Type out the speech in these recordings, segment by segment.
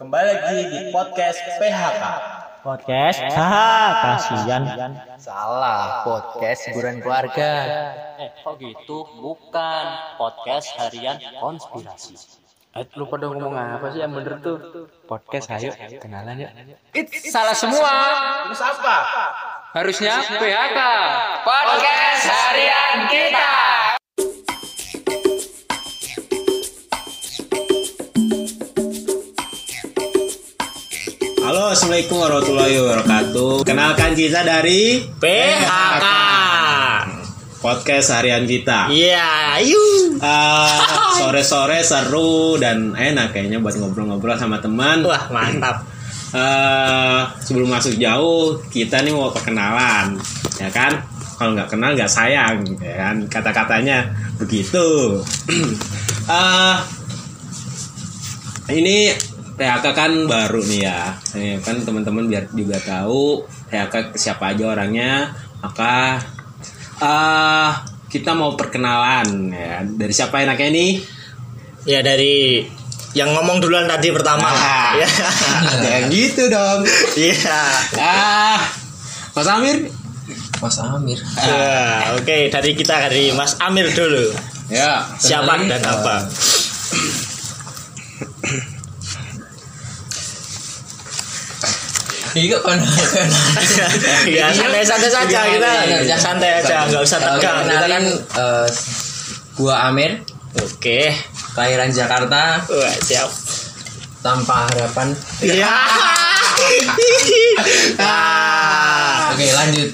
Kembali lagi di podcast PHK. Podcast haha kasihan Salah, podcast hiburan keluarga. Eh, kok gitu? Bukan podcast harian konspirasi. Eh, lu pada ngomong apa sih yang bener tuh? Podcast ayo, kenalan ya. It's salah semua. Terus apa? Harusnya PHK. Podcast harian kita. Halo, assalamualaikum warahmatullahi wabarakatuh. Kenalkan kita dari PHK podcast harian kita. Iya yuk Eh, sore-sore seru dan enak kayaknya buat ngobrol-ngobrol sama teman. wah mantap Eh, sebelum masuk jauh, kita nih mau perkenalan, ya kan? Kalau nggak kenal nggak sayang, ya kan? Kata-katanya begitu. Eh, ini PHK kan baru nih ya, Eh, kan teman-teman biar juga tahu PHK siapa aja orangnya, maka eh kita mau perkenalan ya. Dari siapa enaknya nih? ya dari yang ngomong duluan tadi pertama. Ah, ya. jangan gitu dong. iya. Ah, Mas Amir? Mas Amir. Ya, oke dari kita dari Mas Amir dulu. Ya, siapa dan apa Iya kan. ya santai-santai saja kita santai aja nggak usah tegang kita kan eh, gua Amir, oke kelahiran Jakarta, wah siap tanpa harapan. ya Ah. Oke, lanjut.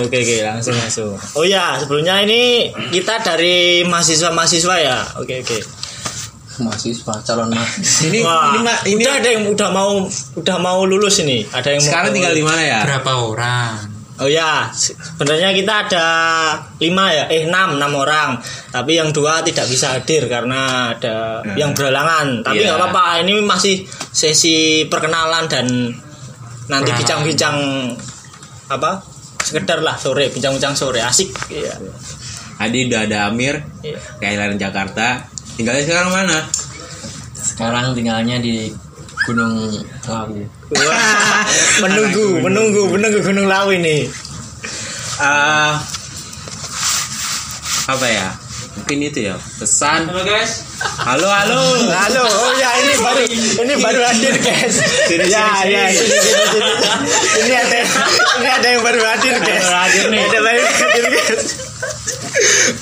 Oke oke langsung langsung. Oh ya sebelumnya ini kita dari mahasiswa-mahasiswa ya. Oke oke. Mahasiswa calon mahasiswa. ini Wah, ini Ma- ini udah ada yang udah mau udah mau lulus ini. Ada yang mau- sekarang tinggal di mana ya? berapa orang? Oh ya se- sebenarnya kita ada lima ya, eh enam enam orang. Tapi yang dua tidak bisa hadir karena ada yang berhalangan. Tapi Iya. nggak apa-apa. Ini masih sesi perkenalan dan nanti bincang-bincang apa? Sekedar lah sore, bincang-bincang sore asik. Iya. Tadi udah ada Amir, kelahiran Jakarta. Tinggalnya sekarang mana? Sekarang tinggalnya di Gunung Lawu. Menunggu, menunggu, menunggu Gunung Lawu ini. Eh, apa ya? Mungkin itu ya pesan. Halo guys. Halo halo. Halo, oh ya ini baru ini baru hadir guys. Sini, ya, sini, ya, sini. sini, sini, sini. Ini ada ini ada yang baru hadir guys. Baru hadir nih. Ada baru hadir guys.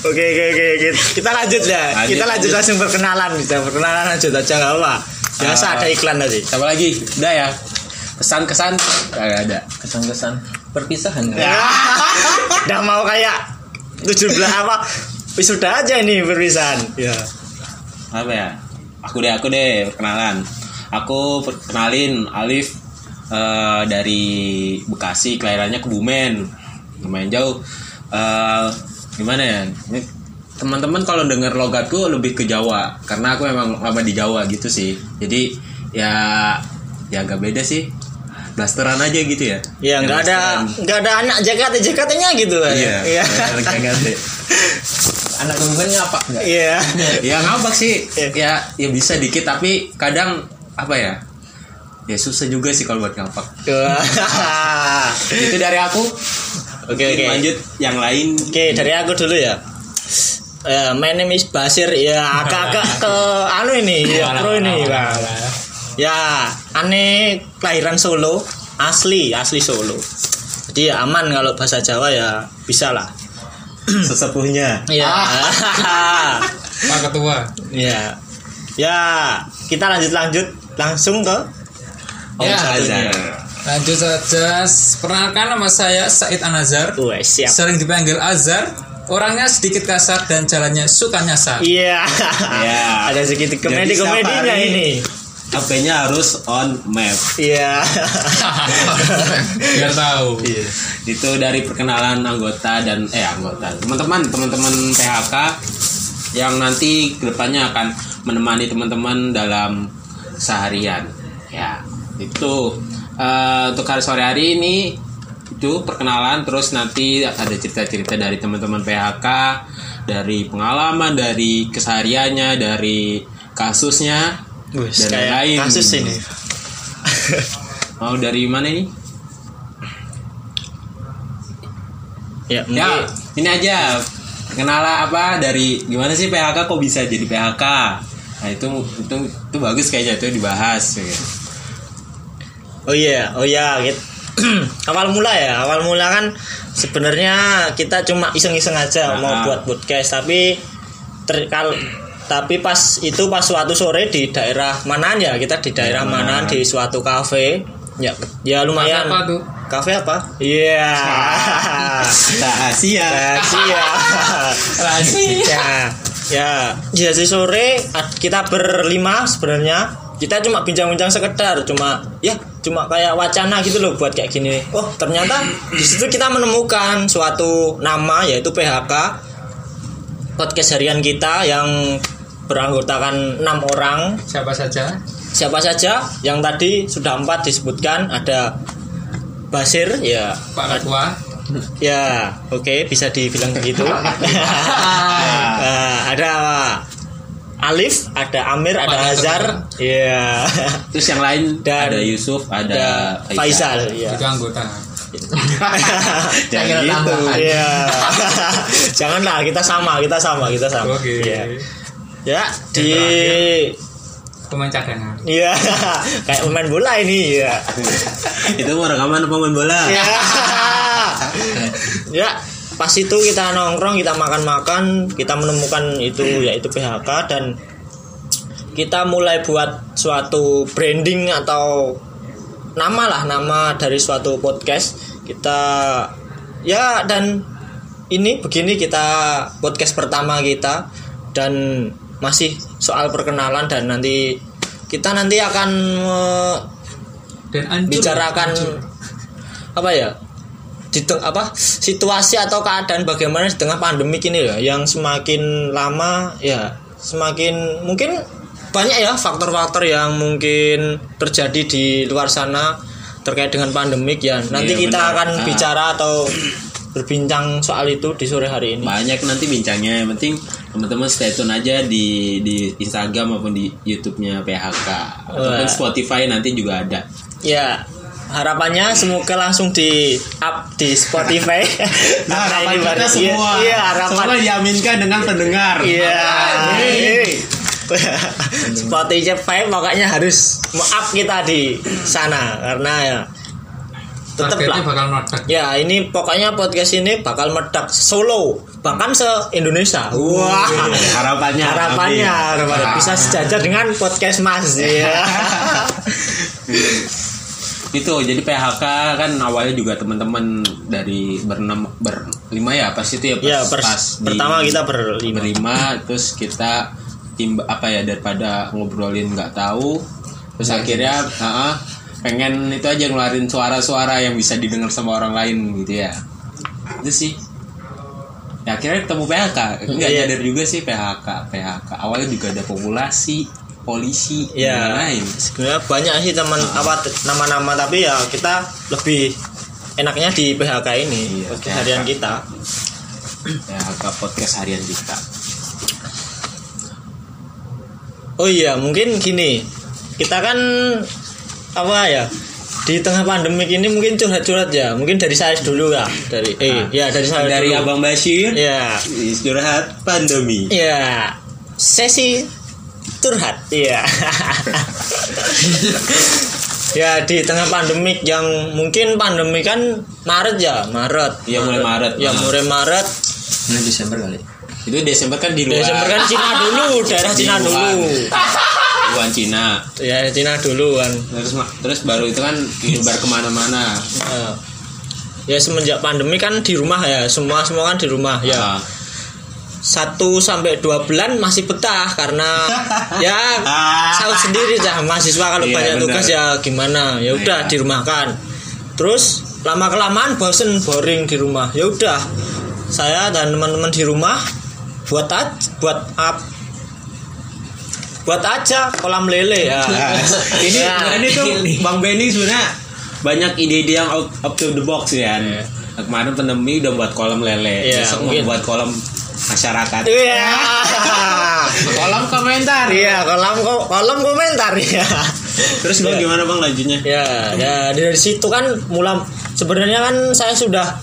Oke oke oke kita lanjut ya. Lanjut, kita lanjut lanjut. langsung perkenalan kita perkenalan lanjut aja nggak apa. Biasa Ah. ada iklan tadi. Siapa lagi? Udah ya. Pesan kesan Gak ada. Kesan-kesan perpisahan. Ya. Udah mau kayak 17 apa? Wisuda aja ini perpisahan. Ya. Apa ya? Aku deh aku deh perkenalan. Aku perkenalin Alif eh, dari Bekasi, kelahirannya Kebumen. Lumayan jauh. Eh, gimana ya? Teman-teman kalau denger logatku lebih ke Jawa karena aku memang lama di Jawa gitu sih. Jadi ya ya agak beda sih. Blasteran aja gitu ya. Ya nggak ada nggak ada anak JKT JKT-nya gitu kan. Iya. Iya. Agak Anak kebumen ngapa enggak? Iya. ya ngambek sih Iya. ya ya bisa dikit tapi kadang apa ya ya susah juga sih kalau buat ngambek Wah. itu dari aku Oke Mungkin oke. lanjut yang lain Oke dari aku dulu ya. Eh, my name is Basir ya agak-agak ke anu ini ya pro ini Bang. ya aneh kelahiran Solo asli asli Solo jadi ya aman kalau bahasa Jawa ya bisa lah sesepuhnya ya Pak Ketua. ya ya kita lanjut lanjut langsung ke Om Ya, satunya. Lanjut saja. Perkenalkan nama saya Said Anazar. Siap Sering dipanggil Azhar. Orangnya sedikit kasar dan jalannya suka nyasar. Iya. Ya. Ada sedikit Jadi komedi komedinya safari. ini. HP-nya harus on map Iya. Biar tahu. itu dari perkenalan anggota dan eh anggota teman-teman teman-teman PHK yang nanti ke depannya akan menemani teman-teman dalam seharian ya itu Eh, untuk hari sore hari ini itu perkenalan terus nanti ada cerita-cerita dari teman-teman PHK dari pengalaman dari kesehariannya dari kasusnya Wih, dan kayak lain-lain kasus ini. Mau dari mana ini? Ya, Ya, ini aja. Kenala apa dari gimana sih PHK kok bisa jadi PHK? Nah, itu itu itu bagus kayaknya itu dibahas ya. Oh iya, oh iya, gitu. awal mula ya, awal mula kan sebenarnya kita cuma iseng-iseng aja Nah. mau buat podcast, tapi ter, tapi pas itu pas suatu sore di daerah Manan ya, kita di daerah Ya, Manan Manan. di suatu kafe. Ya, ya lumayan. Apa tuh? Kafe apa? Iya. Rahasia. Rahasia. Ya, ya, ya si sore kita berlima sebenarnya kita cuma bincang-bincang sekedar cuma ya cuma kayak wacana gitu loh buat kayak gini. Oh ternyata di situ kita menemukan suatu nama yaitu PHK podcast harian kita yang beranggotakan enam orang Siapa saja? siapa saja yang tadi sudah empat disebutkan ada Basir ya Pak Ketua. Ya, oke bisa dibilang begitu. Nah, ada Alif, ada Amir, ada Pak Azhar, ya, Terus yang lain Dan- ada Yusuf, ada, ada Faisal, ya. Itu anggota. Jangan gitu. Iya. Janganlah kita sama, kita sama, kita sama. Oke. Iya. Ya, di Pemain cadangan. Iya, kayak pemain bola ini ya. itu mau rekaman apa main bola? ya. ya, pas itu kita nongkrong, kita makan-makan, kita menemukan itu yaitu PHK dan kita mulai buat suatu branding atau nama lah nama dari suatu podcast. Kita ya dan ini begini kita podcast pertama kita dan masih soal perkenalan dan nanti kita nanti akan eh, Dan hancur. bicarakan hancur. apa ya di teng- apa situasi atau keadaan bagaimana di tengah pandemi ini ya yang semakin lama ya semakin mungkin banyak ya faktor-faktor yang mungkin terjadi di luar sana terkait dengan pandemik ya nanti Iya, kita benar. akan Ah. bicara atau berbincang soal itu di sore hari ini Banyak nanti bincangnya. Yang penting teman-teman stay tune aja di di Instagram maupun di YouTube-nya PHK ataupun. Spotify nanti juga ada. ya harapannya semoga langsung di up di Spotify Karena ini baru- iya, iya harapan semua diaminkan dengan pendengar. Iya. Spotify pokoknya harus up kita di sana karena ya tetap lah. bakal meledak. Ya ini pokoknya podcast ini bakal meledak solo bahkan se Indonesia. Wah. Harapannya. Harapannya, amin. harapannya bisa sejajar dengan podcast Mas ya. itu jadi PHK kan awalnya juga teman-teman dari berenam berlima ya pas itu ya pas, ya pers- pas di- pertama kita berlima. berlima terus kita tim apa ya daripada ngobrolin nggak tahu terus akhirnya ah, pengen itu aja ngeluarin suara-suara yang bisa didengar sama orang lain gitu ya. Itu sih. Ya akhirnya ketemu PHK nggak Iya. nyadar juga sih PHK PHK awalnya juga ada populasi polisi Ya, lain sebenarnya banyak sih teman apa nama-nama tapi ya kita lebih enaknya di PHK ini Iya, podcast PHK. harian kita. PHK podcast harian kita Oh iya, mungkin gini. Kita kan apa ya? Di tengah pandemik ini mungkin curhat-curhat ya. Mungkin dari saya dulu ya. Dari eh ya dari saya dari dulu. Abang Bashir Ya. istirahat pandemi Ya. Sesi curhat iya. Ya di tengah pandemik yang mungkin pandemi kan Maret ya? Maret. Ya mulai Maret. Ya mulai Maret. Ini Desember kali. Itu Desember kan di luar. Desember kan Cina dulu daerah Cina dulu. Wuhan Cina. Ya Cina dulu kan terus terus baru itu kan nyebar ke mana-mana. Ya. ya semenjak pandemi kan di rumah ya. Semua semua kan di rumah ya. Ah satu sampai dua bulan masih betah karena ya tahu sendiri dah mahasiswa kalau iya, banyak bener. tugas ya gimana ya udah iya. dirumahkan terus lama kelamaan bosen boring di rumah ya udah saya dan teman-teman di rumah buat at buat up buat aja kolam lele ya nah, ini ya. Nah, ini tuh bang Benny sebenarnya banyak ide-ide yang out, out of the box ya yeah. kemarin pandemi udah buat kolam lele yeah, besok mau buat kolam masyarakat Iya. kolam komentar Iya, kolam ko- kolom komentar ya. Terus bang gimana bang lanjutnya? ya ya dari situ kan mulai sebenarnya kan saya sudah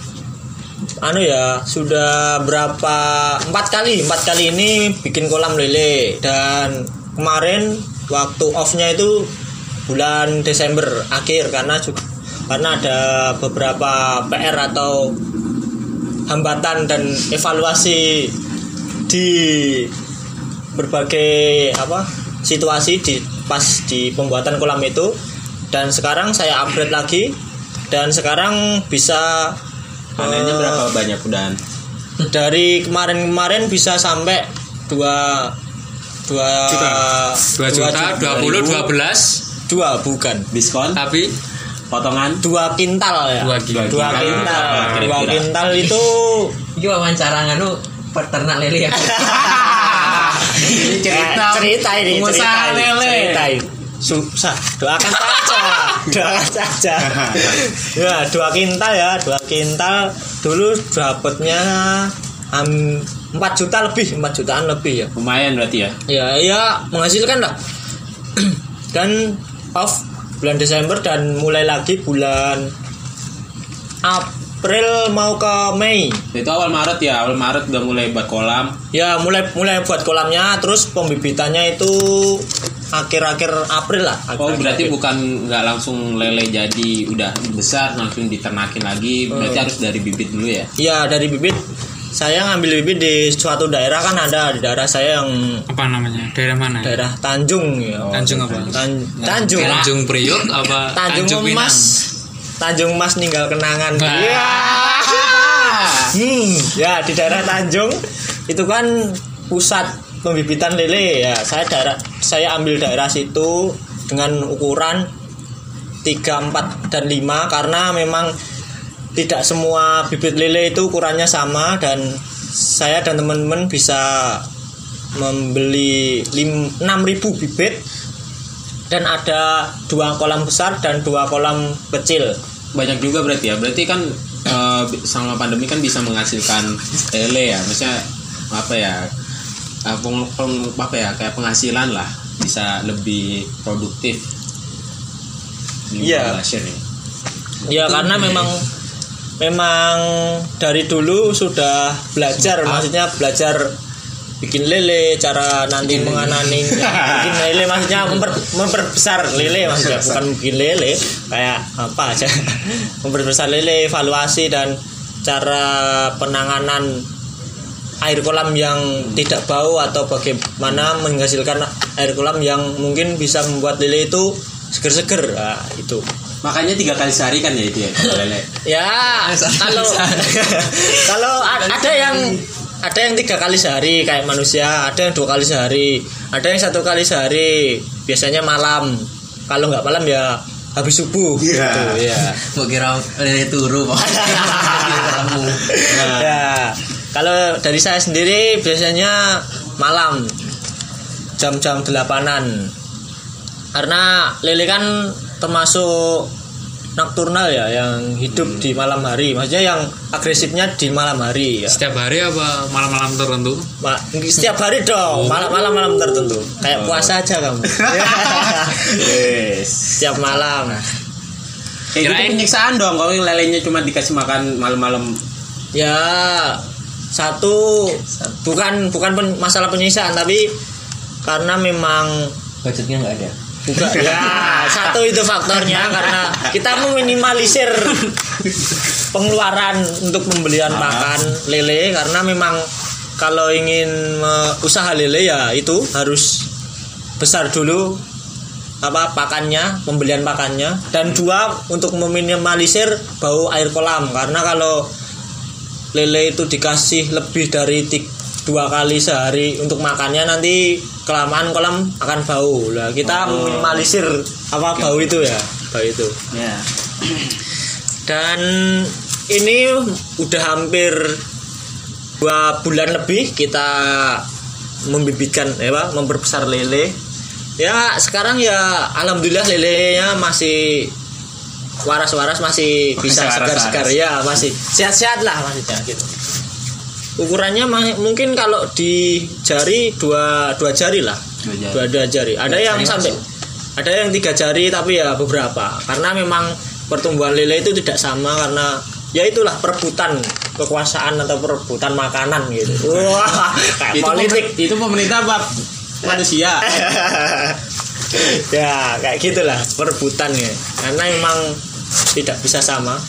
anu ya sudah berapa empat kali empat kali ini bikin kolam lele dan kemarin waktu offnya itu bulan Desember akhir karena juga karena ada beberapa PR atau hambatan dan evaluasi di berbagai apa situasi di pas di pembuatan kolam itu. Dan sekarang saya upgrade lagi dan sekarang bisa Panennya eh, berapa banyak udahan? dari kemarin-kemarin bisa sampai dua dua Dua juta, dua puluh, dua belas, dua bukan. Diskon? tapi Potongan? dua kintal ya Dua kintal. dua kintal dua kintal itu Iki wawancara nganu peternak lele ya. Cerita. Cerita ini pengusaha lele. cerita ini. susah doakan saja doakan saja ya dua kintal ya dua kintal dulu dapatnya um, 4 juta lebih 4 jutaan lebih ya Lumayan berarti ya. ya ya menghasilkan lah dan off bulan Desember dan mulai lagi bulan April mau ke Mei Itu awal Maret ya, awal Maret udah mulai buat kolam. ya mulai mulai buat kolamnya terus pembibitannya itu akhir-akhir April lah Oh akhir-akhir berarti April. bukan nggak langsung lele jadi udah besar langsung diternakin lagi. Berarti harus dari bibit dulu ya. ya dari bibit saya ngambil bibit di suatu daerah kan ada di daerah saya yang apa namanya? Daerah mana? daerah Tanjung ya Tanjung apa? Tan- Tanjung Tanjung Priok apa? Tanjung Pinang? Mas Tanjung Mas ninggal kenangan Wah. Iya. Hmm, ya di daerah Tanjung itu kan pusat pembibitan lele ya. Saya daerah saya ambil daerah situ dengan ukuran 3, 4 dan 5 karena memang tidak semua bibit lele itu ukurannya sama dan saya dan teman-teman bisa membeli lim- 6000 bibit dan ada dua kolam besar dan dua kolam kecil Banyak juga berarti ya. Berarti kan eh, selama pandemi kan bisa menghasilkan lele ya. Maksudnya apa ya? eh, peng- peng- apa ya? Kayak penghasilan lah. Bisa lebih produktif. Iya. Nih. ya karena memang memang dari dulu sudah belajar maksudnya belajar bikin lele cara nanti menganani bikin lele maksudnya memper, memperbesar lele maksudnya bukan bikin lele kayak apa aja. Memperbesar lele evaluasi dan cara penanganan air kolam yang tidak bau atau bagaimana menghasilkan air kolam yang mungkin bisa membuat lele itu seger-seger. Nah, itu Makanya tiga kali sehari kan ya itu ya kalau lele. Ya, kalau kalau ada yang ada yang tiga kali sehari kayak manusia, ada yang dua kali sehari, ada yang satu kali sehari. Biasanya malam. Kalau nggak malam ya habis subuh. Iya. Gitu, ya. Mau kira lele turu. Ketemu. ya. Kalau dari saya sendiri biasanya malam jam-jam delapanan. Karena lele kan termasuk nocturnal ya yang hidup di malam hari. Maksudnya yang agresifnya di malam hari ya. Setiap hari apa malam-malam tertentu? Ma- setiap hari dong, malam malam malam tertentu. Kayak puasa aja kamu. Yes. setiap malam. Kayak gitu Kirain- penyiksaan dong kalau lelenya cuma dikasih makan malam-malam. Ya satu bukan bukan pen- masalah penyiksaan tapi karena memang Budgetnya nggak ada. Bukan ya satu itu faktornya karena kita meminimalisir pengeluaran untuk pembelian pakan lele karena memang kalau ingin usaha lele ya itu harus besar dulu apa pakannya pembelian pakannya. Dan dua untuk meminimalisir bau air kolam. Karena kalau lele itu dikasih lebih dari tik- dua kali sehari untuk makannya nanti kelamaan kolam akan bau. Lah kita meminimalisir apa bau itu ya bau itu. Ya. dan ini udah hampir dua bulan lebih kita membibitkan ya Pak, memperbesar lele. Ya sekarang ya alhamdulillah lelenya masih waras-waras masih bisa Masih segar-segar. Ya masih sehat-sehat lah maksudnya gitu ukurannya mungkin kalau di jari dua dua jari lah. Dua jari. dua, dua jari. Ada yang jari sampai ada yang tiga jari tapi ya beberapa. Karena memang pertumbuhan lele itu tidak sama karena ya itulah perebutan kekuasaan atau perebutan makanan gitu. Wah kayak itu politik. pemer- itu pemerintah apa manusia. Ya kayak gitulah perebutan ya. Karena memang tidak bisa sama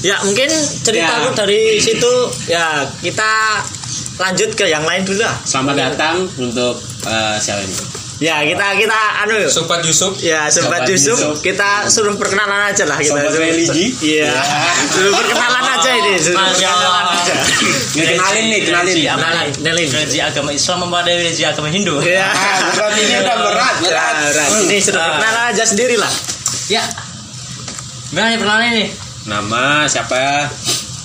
ya mungkin ceritaku Ya. dari situ ya kita lanjut ke yang lain dulu lah selamat datang untuk eh, siapa ini ya kita kita anu. Sobat Yusuf. Ya sobat Sobat Yusuf, Yusuf. kita suruh perkenalan aja lah kita. Sobat Suruh- religi. Iya. Suruh perkenalan aja ini, suruh Masya perkenalan Allah. aja. Kenalin nih kenalin kenalin. Religi agama Islam apa ada religi agama Hindu? Iya. Ah, berat ini udah berat berat Berat. Ini suruh Ah. perkenalan aja sendiri lah. Ya. Gimana nih perkenalan nih? Nama siapa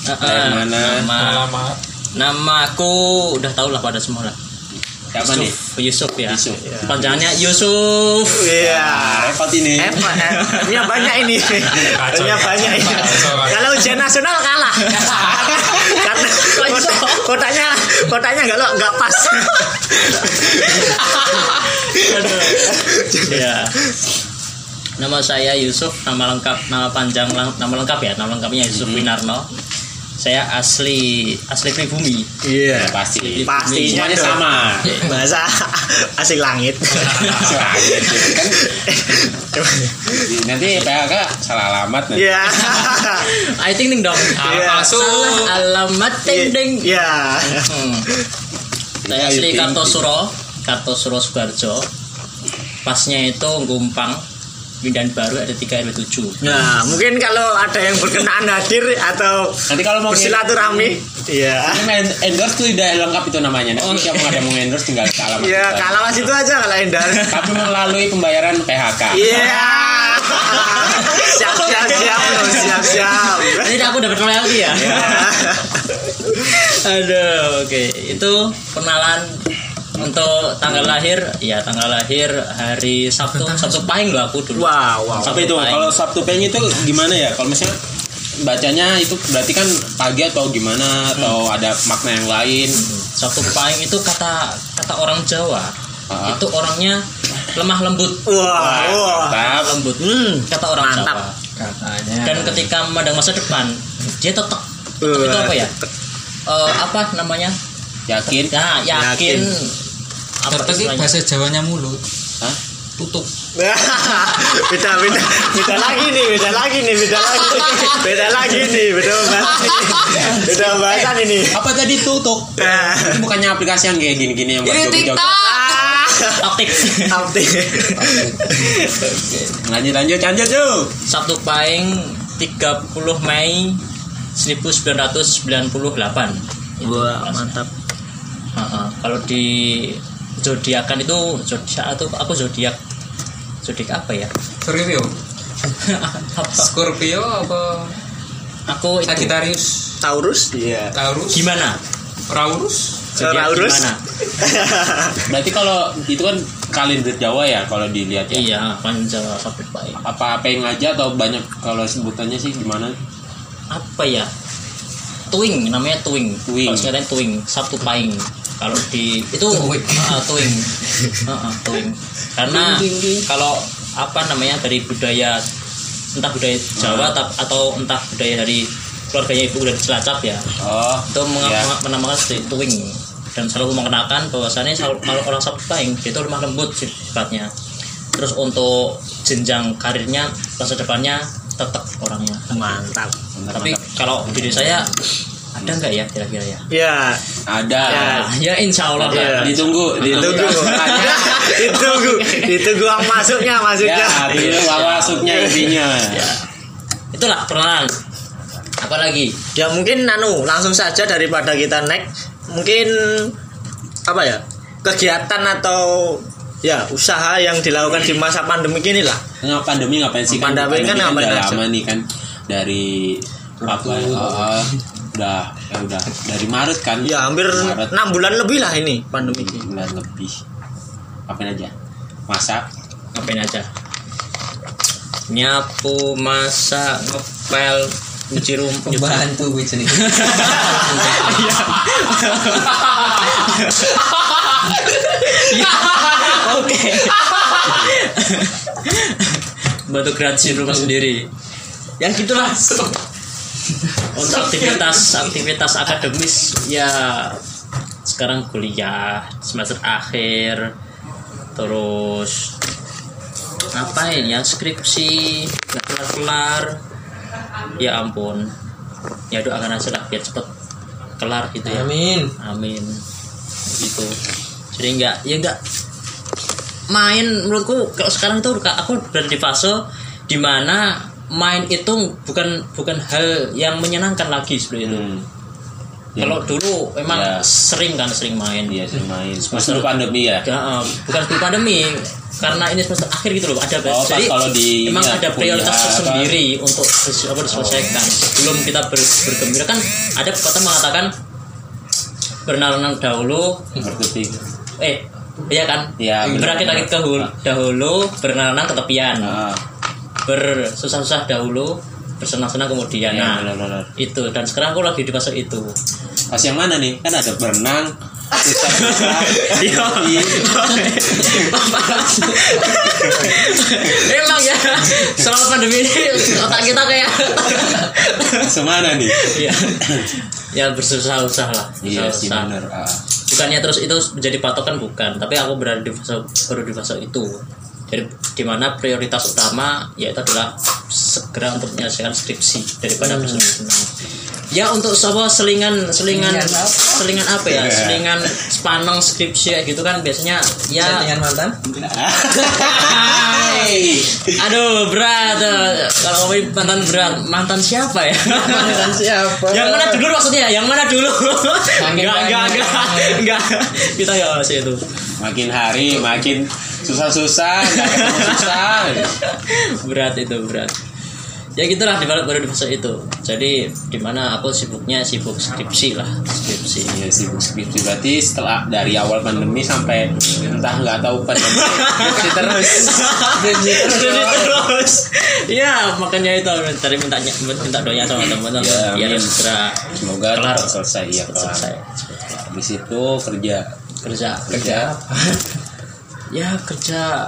Dari eh, mana? Nama, Alamat. nama aku udah tau lah pada semua lah. siapa nih Yusuf, Yusuf ya. Yusuf. Panjangannya Yusuf. Iya. Ah, repot ini ini yang banyak ini. Kacau, Ini yang kacau, banyak ini. Kalau ujian nasional kalah. Karena kota, kotanya kotanya enggak lo enggak pas. ya. Nama saya Yusuf, nama lengkap, nama panjang, nama lengkap ya, nama lengkapnya Yusuf Winarno. Saya asli asli pribumi. Iya. pasti Pastinya semuanya sama Bahasa asing langit. kan nanti PHK salah alamat nanti Iya. I think ding dong. Iya. Palsu. Salah alamat ding ding. Iya. Hmm. Saya asli Kartosuro, Kartosuro Sukarjo. Pasnya itu Gumpang, Windan Baru ada 3 RW 7. Nah, mungkin kalau ada yang berkenaan hadir atau nanti kalau mau bersilaturahmi, iya. Ini endorse tuh udah lengkap itu namanya. Nanti siapa ada mau endorse tinggal ke alamat. Iya, kita. kalau mas itu aja kalau Endar. Tapi melalui pembayaran PHK. Iya. Siap siap siap loh, siap siap. Jadi aku dapat royalti ya. Aduh, oke. Itu perkenalan untuk tanggal lahir, ya tanggal lahir hari Sabtu, Sabtu Pahing loh aku dulu. Wow, wow. Tapi itu Pahing. kalau Sabtu Peng itu gimana ya? Kalau misalnya bacanya itu berarti kan pagi atau gimana atau ada makna yang lain? Sabtu Pahing itu kata kata orang Jawa. Ah. Itu orangnya lemah lembut. Wah, wah. Mantap. lembut. Hmm, Kata orang Mantap. Jawa. Katanya. Dan ketika memandang masa depan, dia tetap tetap itu apa ya? Eh, apa namanya? Yakin? Ya, yakin. Apa Iki istilahnya? bahasa Jawanya mulut. Hah? Tutup. beda beda beda lagi nih beda lagi nih beda lagi beda lagi nih beda bahasan ini beda bahasan ini Apa tadi tutup? Nah. Ini bukannya aplikasi yang kayak gini-gini yang buat joget-joget. Taktik. Optik. Lanjut lanjut lanjut yuk. Sabtu Pahing 30 Mei 1998. Wah, mantap. Heeh. Kalau di zodiakan itu zodiak atau aku zodiak zodiak apa ya? Scorpio. apa? Scorpio apa Aku itu Sagittarius? Taurus? Iya. Taurus? gimana? Raurus? Zodiak Taurus? gimana? Berarti kalau itu kan kalender Jawa ya kalau dilihat ya. Iya, Panja Sabtu Pahing. Apa peng aja atau banyak kalau sebutannya sih gimana? Apa ya? Twing namanya twing. Twing. Kalau sekarang twing Sabtu Pahing. Kalau di itu Twing. Ah, twing. Heeh, twing. Karena kalau apa namanya dari budaya entah budaya Jawa tap- atau entah budaya dari keluarganya ibu dari Cilacap ya Oh, itu meng- ya. meng- menamakan seperti twing dan selalu mengenakan bahwasannya sal- kalau orang dia itu lemah lembut sifatnya terus untuk jenjang karirnya masa depannya tetap orangnya Mantap. Bentar, tapi bentar. kalau diri saya ada nggak ya kira-kira ya Ya, ada. ya, ya insya Allah Iya. Kak. Ditunggu, ditunggu. Ditunggu, ditunggu uang masuknya, masuknya. Ya, itu masuknya intinya. Ya. itulah perkenalan apa lagi Ya mungkin nanu langsung saja daripada kita next mungkin apa ya kegiatan atau ya usaha yang dilakukan di masa pandemi ini lah Nggak pandemi ngapain sih kan? Pandemi kan ngapain udah aja? lama nih kan dari apa ya? oh, udah ya udah dari Maret kan? ya hampir Maret enam bulan lebih lah ini pandemi ini bulan lebih. Apain aja? Masak. ngapain aja nyapu masak ngepel cuci rumput Bantu gue sini. Oke. Bantu di rumah sendiri. Ya gitulah. Untuk aktivitas aktivitas akademis ya sekarang kuliah semester akhir terus ngapain ya skripsi nggak kelar kelar ya ampun ya doakan aja lah biar cepet kelar gitu ya Amin. Amin. Gitu. Jadi enggak ya enggak main menurutku kalau sekarang itu aku berada di fase di mana main itu bukan bukan hal yang menyenangkan lagi seperti itu. Hmm. Kalau dulu emang Ya. sering kan sering main Iya sih main. Semester- pandemi ya. Ya, eh, bukan sebelum pandemi karena ini semester akhir gitu loh ada Oh, jadi kalau di- emang ya, ada prioritas tersendiri untuk apa diselesaikan sebelum kita ber, bergembira kan ada pepatah mengatakan berenang dahulu Berketik. eh iya kan Iya, benar, berakit-akit ke benar. hul- dahulu berenang ke tepian Nah, bersusah-susah dahulu bersenang-senang kemudian ya, nah benar-benar. itu dan sekarang aku lagi di fase itu Pas yang mana nih? Kan ada berenang, susah-susah. Iya. Emang ya selama pandemi ini otak kita kayak Semana nih? ya, ya bersusah-usah lah. Iya sih benar. Ah. Bukannya terus itu menjadi patokan bukan, tapi aku berada di fase baru di fase itu. Jadi di mana prioritas utama yaitu adalah segera untuk menyelesaikan skripsi daripada Hmm. bersenang-senang. Ya untuk sama selingan selingan Selingan apa? selingan apa ya? Selingan sepaneng skripsi kayak gitu kan biasanya ya Settingan mantan. Hai. Aduh berat. Kalau ngomongin mantan berat Mantan siapa ya Mantan siapa? Yang mana dulu maksudnya Yang mana dulu Enggak enggak enggak Enggak Kita ya sih itu Makin hari makin susah-susah, susah. Berat itu berat Ya gitulah di baru di fase itu Jadi di mana aku sibuknya sibuk skripsi lah Skripsi Iya sibuk skripsi berarti setelah dari awal pandemi sampai entah nggak tahu pandemi skripsi terus. Skripsi terus. Ya makanya itu Tadi minta minta doanya sama teman-teman Ya, Biar amin. segera Semoga Kelar. selesai ya kelar. selesai Habis itu kerja. kerja Kerja. Ya kerja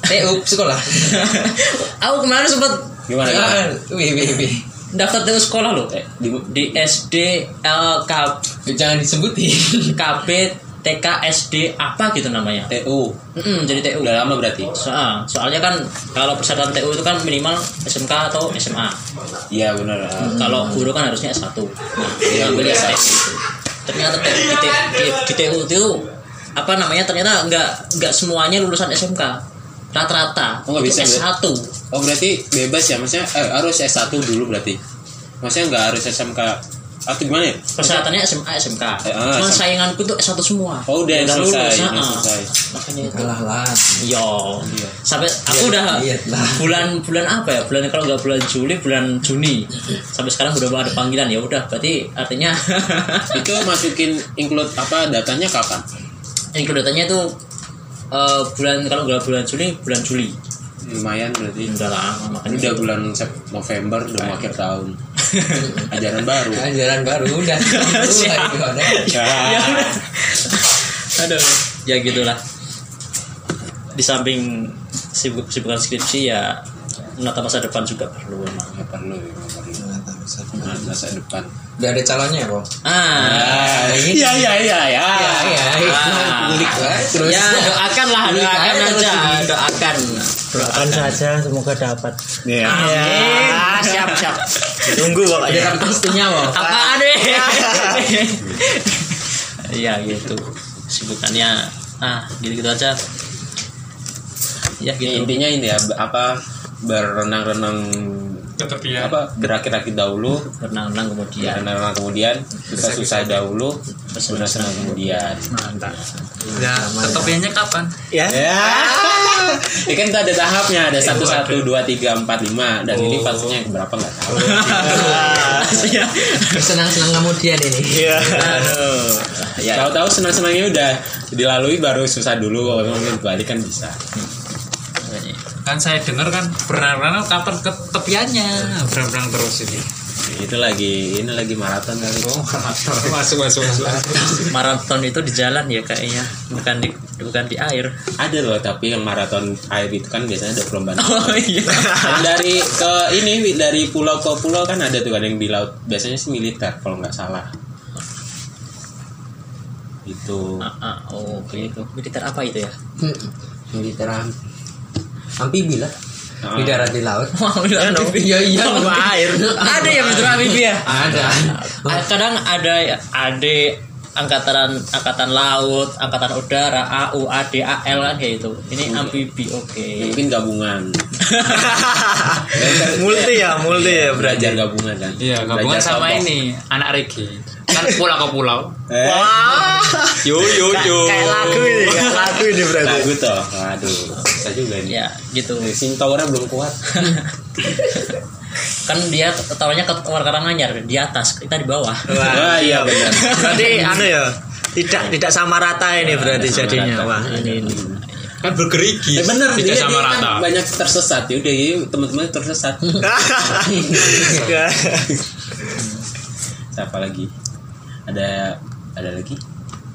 TU sekolah. aku kemarin sempat Gimana? Ya. Wih, wih, wih. daftar TU sekolah loh Eh, di, di SD LK Jangan disebutin. KB TK SD apa gitu namanya TU. Mm-mm, jadi TU Udah lama berarti? Soal, soalnya kan kalau persyaratan TU itu kan minimal SMK atau SMA Iya benar. Ah. kalau guru kan harusnya S1 nah Iya, guru TU itu. ternyata TU, di, T- di, di TU itu apa namanya ternyata nggak nggak semuanya lulusan SMK rata-rata Oh, nggak itu bisa, S1 Oh berarti bebas ya? Maksudnya eh, harus S1 dulu berarti? Maksudnya nggak harus SMK atau gimana ya? persyaratannya SMA SMK Eh, ah, cuman sainganku tuh S1 semua Oh, udah lulus selesai, ah, udah ah. selesai. makanya itu Kalah lah. Yo, sampai aku udah lihat lah. bulan bulan apa ya? Bulan kalau nggak bulan Juli, bulan Juni. Sampai sekarang udah ada panggilan ya udah. Berarti artinya Itu masukin include apa datanya kapan? Include datanya itu eh, bulan kalau nggak bulan Juli, bulan Juli. Lumayan berarti. Udah lama makanya. udah bulan Sep- November udah mau akhir tahun. Ajaran baru. Ajaran baru udah. Ya udah. Aduh, ya gitulah. Di samping sibuk sibukan skripsi ya menata masa depan juga perlu emang. Ya perlu, ya, perlu. Nah, masa depan. Udah ada calonnya kok. Ah, Iya iya iya ya. Iya, iya. Ah. Kulik lah. Terus. ya doakan lah Kulik doakan aja terus doakan Doakan saja semoga dapat. Iya. Ah, siap siap Tunggu Ada pokoknya. kata pastinya kok. apaan deh iya gitu sibukannya ah gitu gitu aja ya Ya, gitu intinya ini ya apa berenang-renang apa? Berakit-akit dahulu. Berenang-renang kemudian. Berenang kemudian. Susah-susah dahulu. Bersenang kemudian. Mantap. Ya, ketepiannya kapan? Ya. ya. Ya kan ada tahapnya. Ada satu satu dua tiga empat lima. Dan ini fasenya yang berapa nggak tahu. Iya. Senang-senang kemudian ini. Iya. aduh ya. Tahu-tahu senang-senangnya udah dilalui baru susah dulu. Kalau mungkin balik kan bisa Kan saya dengar kan berenang-renang kapan ke tepiannya. Berenang terus ini. itu lagi ini lagi maraton kali. Oh, masuk masuk masuk. maraton itu di jalan ya kayaknya bukan di bukan di air. Ada loh tapi yang maraton air itu kan biasanya ada perlombaan oh iya. Dan dari ke ini dari pulau ke pulau kan ada tuh kan yang di laut. Biasanya sih militer kalau nggak salah. Itu. Ah, ah, oh, oke itu militer apa itu ya? Militer amfibi lah. Ah. di darat di laut. Wow, amfibi. iya iya air. Ada ya militer amfibi ya? Ada. Ah, kadang ada ada angkatan angkatan laut angkatan udara AU AD AL kan kayak itu ini amfibi oke. Mungkin gabungan. Multi ya multi ya belajar gabungan kan. Iya, gabungan Belajar sama ini anak reggae. Kan pulau ke pulau. eh, wah. Yo yo yo. kayak lagu ini kayak lagu ini berarti. Lagu toh aduh bisa juga ini. Ya gitu. Sing towernya belum kuat. Kan dia tawarnya ke tawar karanganyar di atas kita di bawah. Wah iya benar. berarti anu ya tidak tidak sama rata ini berarti jadinya. rata. wah ini ini. Kan bergerigi. Eh, bener Tidak dia, sama dia rata. kan banyak tersesat. Ya udah ya teman-teman tersesat. Siapa lagi ada ada lagi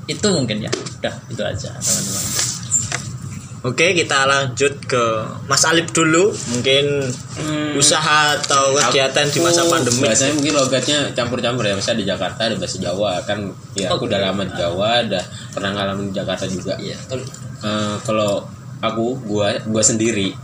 itu mungkin ya udah itu aja teman-teman Oke kita lanjut ke Mas Alip dulu mungkin usaha atau kegiatan di masa Aku pandemi Bahasanya mungkin logatnya campur-campur ya. Misalnya di Jakarta ada bahasa Jawa kan. Ya aku udah lama di Jawa, ada pernah ngalamin di Jakarta juga. iya Eh, kalau aku, gua, gua sendiri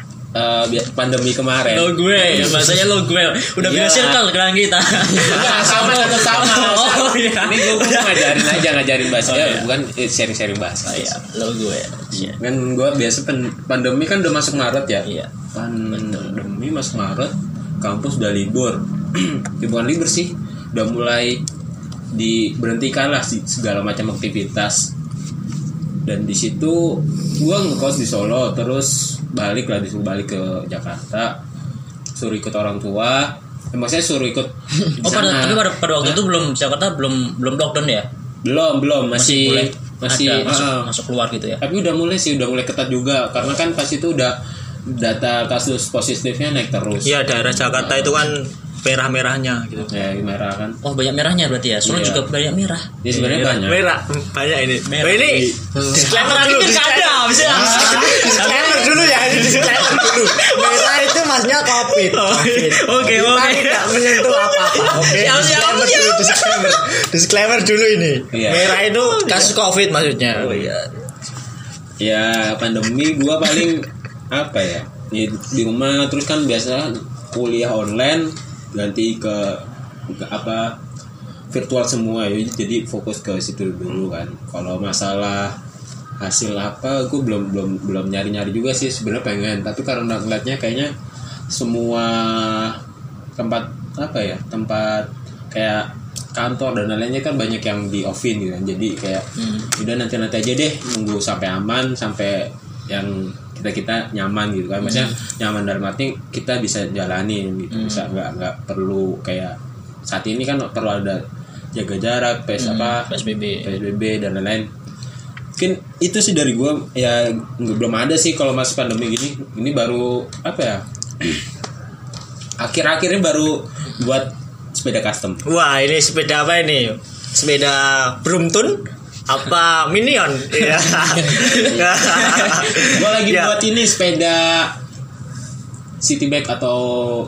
bi- pandemi kemarin. lo gue ya bahasanya lo gue udah Iya. punya circle gelang kita sama tetap sama. Iya. Ini gue ngajarin aja ngajarin bahasa, Oh, iya. bukan eh, sharing-sharing bahasa. Oh, iya. Lo gue iya. Kan gua biasa pen- pandemi kan udah masuk Maret ya. iya. Pandemi masuk Maret kampus udah libur. Ya, bukan libur sih. Udah mulai diberhentikan lah segala macam aktivitas. Dan di situ gua ngekos di Solo terus balik lah disuruh balik ke Jakarta. Suruh ikut orang tua maksudnya suruh ikut. Oh pada tapi pada, pada waktu itu belum Jakarta belum belum lockdown ya? Belum belum. Masih boleh masih, ada, masuk, ah, masuk keluar gitu ya? Tapi udah mulai sih udah mulai ketat juga. Karena kan pas itu udah data kasus positifnya naik terus. Iya daerah Jakarta itu kan merah-merahnya gitu. Ya merah kan. Oh banyak merahnya berarti ya? Solo Iya. juga banyak merah. Ya sebenarnya banyak. Merah. Banyak ini. Merah. Oh, ini disclaimer Merah dulu ada bisa. Disclaimer dulu ya ini disclaimer dulu. Merah itu maksudnya covid. Covid. oke Kita oke. tidak menyentuh apa-apa. Oke Siap, siap, disclaimer dulu disclaimer. Disclaimer dulu ini. Iya. merah itu kasus covid maksudnya. Oh iya. Ya pandemi gua paling apa ya? Di, di rumah terus kan biasa kuliah online ganti ke, ke apa virtual semua. Ya jadi fokus ke situ dulu kan. Kalau masalah hasil apa gue belum belum belum nyari nyari juga sih sebenarnya pengen. Tapi karena ngeliatnya kayaknya semua tempat apa ya tempat kayak kantor dan lainnya kan banyak yang di offin gitu kan. Jadi kayak udah nanti nanti aja deh nunggu sampai aman sampai yang kita kita nyaman gitu kan. Maksudnya nyaman dalam arti kita bisa jalanin gitu. Bisa nggak nggak perlu kayak saat ini kan perlu ada jaga jarak pes apa PSBB PSBB dan lain-lain. Mungkin itu sih dari gua ya belum ada sih kalau masih pandemi gini. Ini baru apa ya akhir-akhirnya baru buat sepeda custom. Wah ini sepeda apa ini? Sepeda Brompton apa Minion Iya. gua lagi Ya. buat ini sepeda city bag atau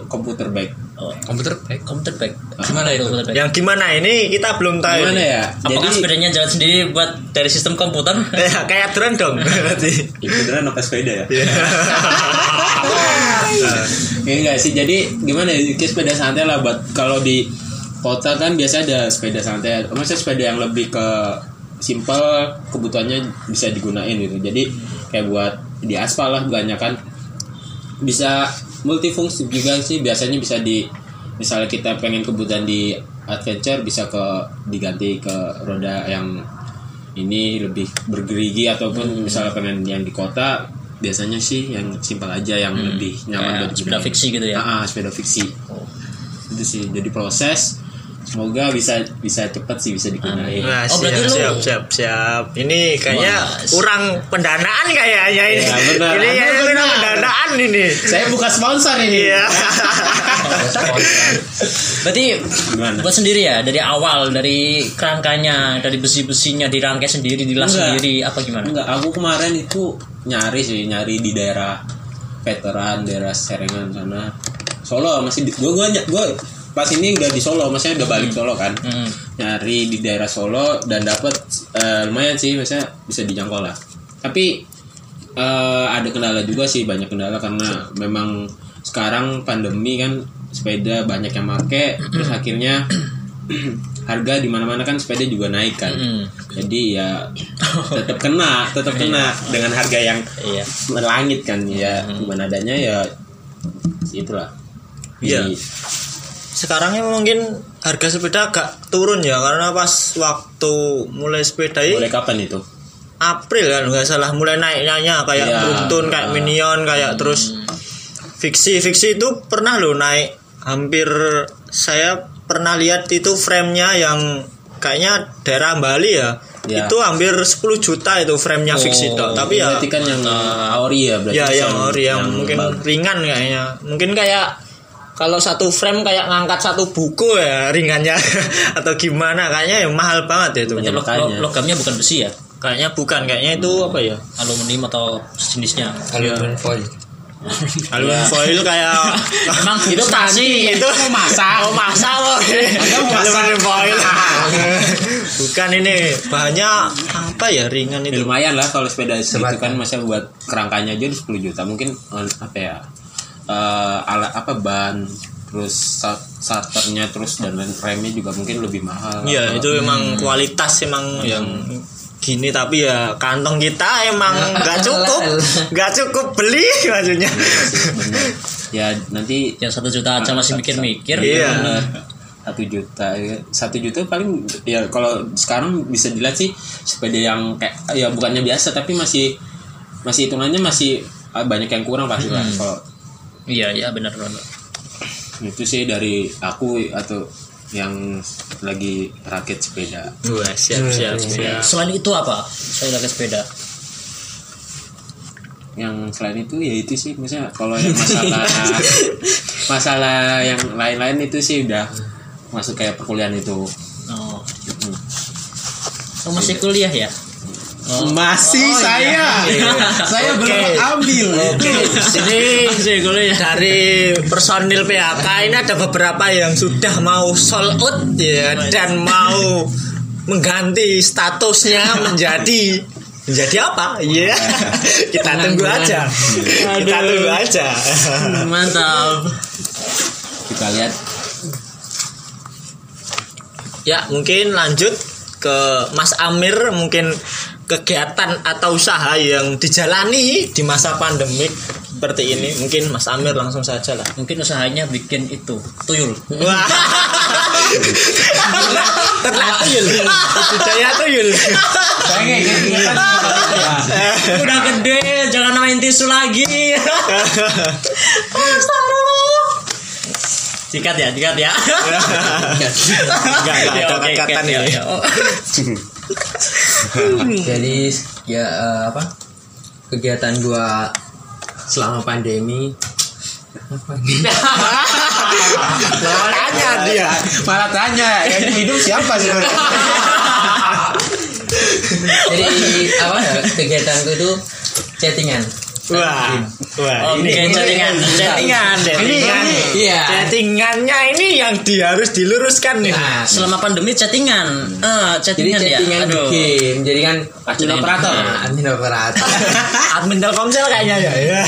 komputer bag oh, Komputer baik. komputer bag Gimana itu? Komputer bag. yang gimana ini kita belum tahu gimana ini. ya apakah jadi sepedanya jalan sendiri buat dari sistem komputer Ya, kayak drone dong berarti itu beneran apa sepeda ya Ya enggak sih. Jadi gimana ya? Sepeda santai lah buat kalau di kota kan biasa ada sepeda santai. Maksudnya sepeda yang lebih ke simple kebutuhannya bisa digunain gitu. Jadi kayak buat di aspal lah banyak kan bisa multifungsi juga sih biasanya bisa di misalnya kita pengen kebutuhan di adventure bisa ke diganti ke roda yang ini lebih bergerigi ataupun misalnya pengen yang di kota biasanya sih yang simpel aja yang lebih nyaman buat sepeda fiksi gitu ya? Ah, ah, sepeda fiksi Oh. itu sih jadi proses semoga bisa bisa cepat sih bisa digunain Nah, Oh, siap, berarti lu- siap, siap, siap. Ini kayaknya Wah, kurang pendanaan kayaknya ini. Ya, benar. Ini kayaknya kurang benar. pendanaan ini. Saya bukan sponsor ini. Iya. Berarti Gimana? buat sendiri ya dari awal dari kerangkanya dari besi-besinya dirangkai sendiri dilas Enggak. sendiri apa gimana? Enggak, aku kemarin itu nyari sih, nyari di daerah veteran, daerah Serengan sana. Solo masih di, gua, gua, gua pas ini udah di Solo, maksudnya udah balik Solo kan. Hmm. Nyari di daerah Solo dan dapat eh, lumayan sih, maksudnya bisa dijangkau lah. Tapi eh, ada kendala juga sih, banyak kendala karena memang sekarang pandemi kan sepeda banyak yang make, terus akhirnya harga di mana-mana kan sepeda juga naik kan. Hmm. Jadi ya tetap kena, tetap kena dengan harga yang Iya. melangit kan ya. Gimana adanya ya itulah. Iya. Jadi, Sekarangnya mungkin harga sepeda agak turun ya karena pas waktu mulai sepeda ini mulai kapan itu? April kan nggak salah mulai naiknya kayak. Brooklyn kayak Minion kayak terus fiksi fiksi itu pernah loh naik hampir saya pernah lihat itu framenya yang kayaknya daerah Bali ya Iya. itu hampir 10 juta itu framenya fiksi tok tapi ya kan yang uh, Aori ya berarti ya yang, yang ori yang, mungkin bagus. ringan kayaknya mungkin kayak kalau satu frame kayak ngangkat satu buku ya ringannya atau gimana kayaknya yang mahal banget ya itu Berarti lo- makanya. lo- logamnya bukan besi ya? kayaknya bukan kayaknya itu apa ya Aluminium atau sejenisnya? Aluminium foil. aluminium foil kayak Emang itu tadi itu mau masak. oh masak loh aluminium foil bukan ini bahannya apa ya ringan Ya, itu lumayan lah kalau sepeda segitu Sebat. kan masa buat kerangkanya aja udah 10 juta mungkin apa ya eh, alat apa ban terus sat- starternya terus dan lain remnya juga mungkin lebih mahal Iya Apa- itu emang kualitas emang yang gini tapi ya kantong kita emang nggak cukup nggak cukup beli maksudnya Bener. ya nanti Yang satu juta aja masih mikir-mikir. Iya. bener. satu juta ya. satu juta paling ya kalau sekarang bisa dilihat sih sepeda yang kayak ya bukannya biasa tapi masih masih hitungannya masih ah, banyak yang kurang pasti lah kalau Iya, iya benar benar. itu sih dari aku atau yang lagi rakit sepeda Wah siap siap siap Selain itu apa? Saya pakai sepeda. yang selain itu ya itu sih misalnya kalau yang masalah masalah yang lain-lain itu sih udah masuk kayak perkuliahan itu Oh. Oh, masih kuliah ya? Masih saya saya belum ambil Oke, ini dari personil PHK ini ada beberapa yang sudah mau sold out ya dan mau mengganti statusnya menjadi menjadi apa? Iya. Kita tunggu aja. Kita tunggu aja. Mantap. kita lihat Ya, mungkin lanjut ke Mas Amir mungkin kegiatan atau usaha yang dijalani di masa pandemik seperti ini. Mungkin Mas Amir langsung saja lah. Mungkin usahanya bikin itu tuyul. Wah. Ternak tuyul. Budaya tuyul. Udah gede, jangan main tisu lagi. Sikat ya, sikat ya. Enggak enggak ada ini. ya. Oh. Jadi ya eh, apa? Kegiatan gua selama pandemi Tanya dia. malah tanya yang hidup siapa sih jadi apa kegiatanku itu chattingan Wah. Wah, ini chattingan. chattingan, chattingan. Iya. Chattingannya ini yang di, harus diluruskan nih. nah Selama pandemi chattingan. Eh, jadi chattingan ya. chattingan di Aduh. game jadi kan admin operator admin operator Admin Telkomsel kayaknya ya. Ya.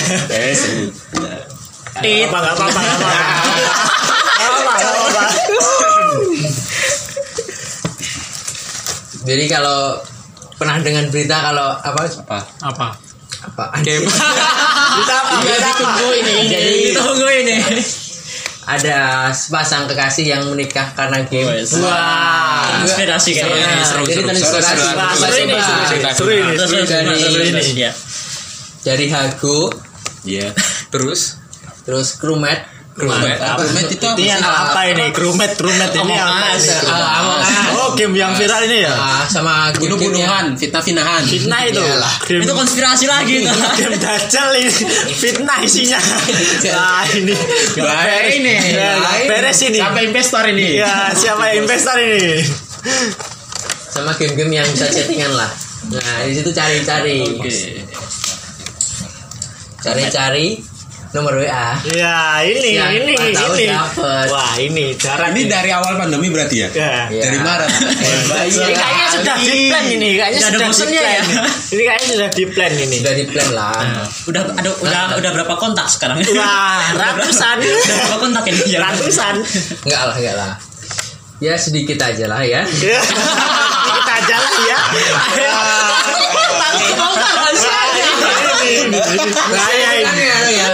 Tit. Apa enggak apa-apa, enggak apa-apa. Enggak apa-apa, enggak apa-apa. jadi kalau pernah dengar berita kalau apa apa Apa? Apa Game. Kita apa? Iya, ditunggu ini jadi Tunggu ini. ada sepasang kekasih yang menikah karena game Wah, inspirasi kayaknya. Seru, jadi seru, terinspirasi seru, ini, seru ini, seru ini. Terus, Dari- ya. Hago Iya Terus? terus Krumet Crewmate. Crewmate itu apa Ini yang apa ini? Crewmate, crewmate ini apa? Oh, game yang viral ini ya? Ah, sama bunuh-bunuhan, fitnah-fitnahan. Fitnah itu. Itu konspirasi lagi itu. game dajjal ini. Fitnah isinya. Nah, ini. Bahaya ini. Ya, beres ini. Sampai investor ini. Ya, siapa investor ini? sama game-game yang bisa chattingan lah nah di situ cari-cari cari-cari nomor WA Ya, ini, Yang ini, ini. dapet. Wah, ini jarang Ini dari awal pandemi berarti ya? Ya. Ya. Dari Maret. Ini kayaknya sudah di plan ini, kayaknya Nggak ada sudah di bosennya plan. ya? Ini kayaknya sudah di plan ini. sudah di plan lah Udah ada udah udah berapa kontak sekarang? Wah, ratusan. Udah berapa kontak ini? Ya. Ratusan. enggak lah enggak lah ya sedikit aja lah ya Ya. Kita jalan ya. Saya ini. Ya, ya,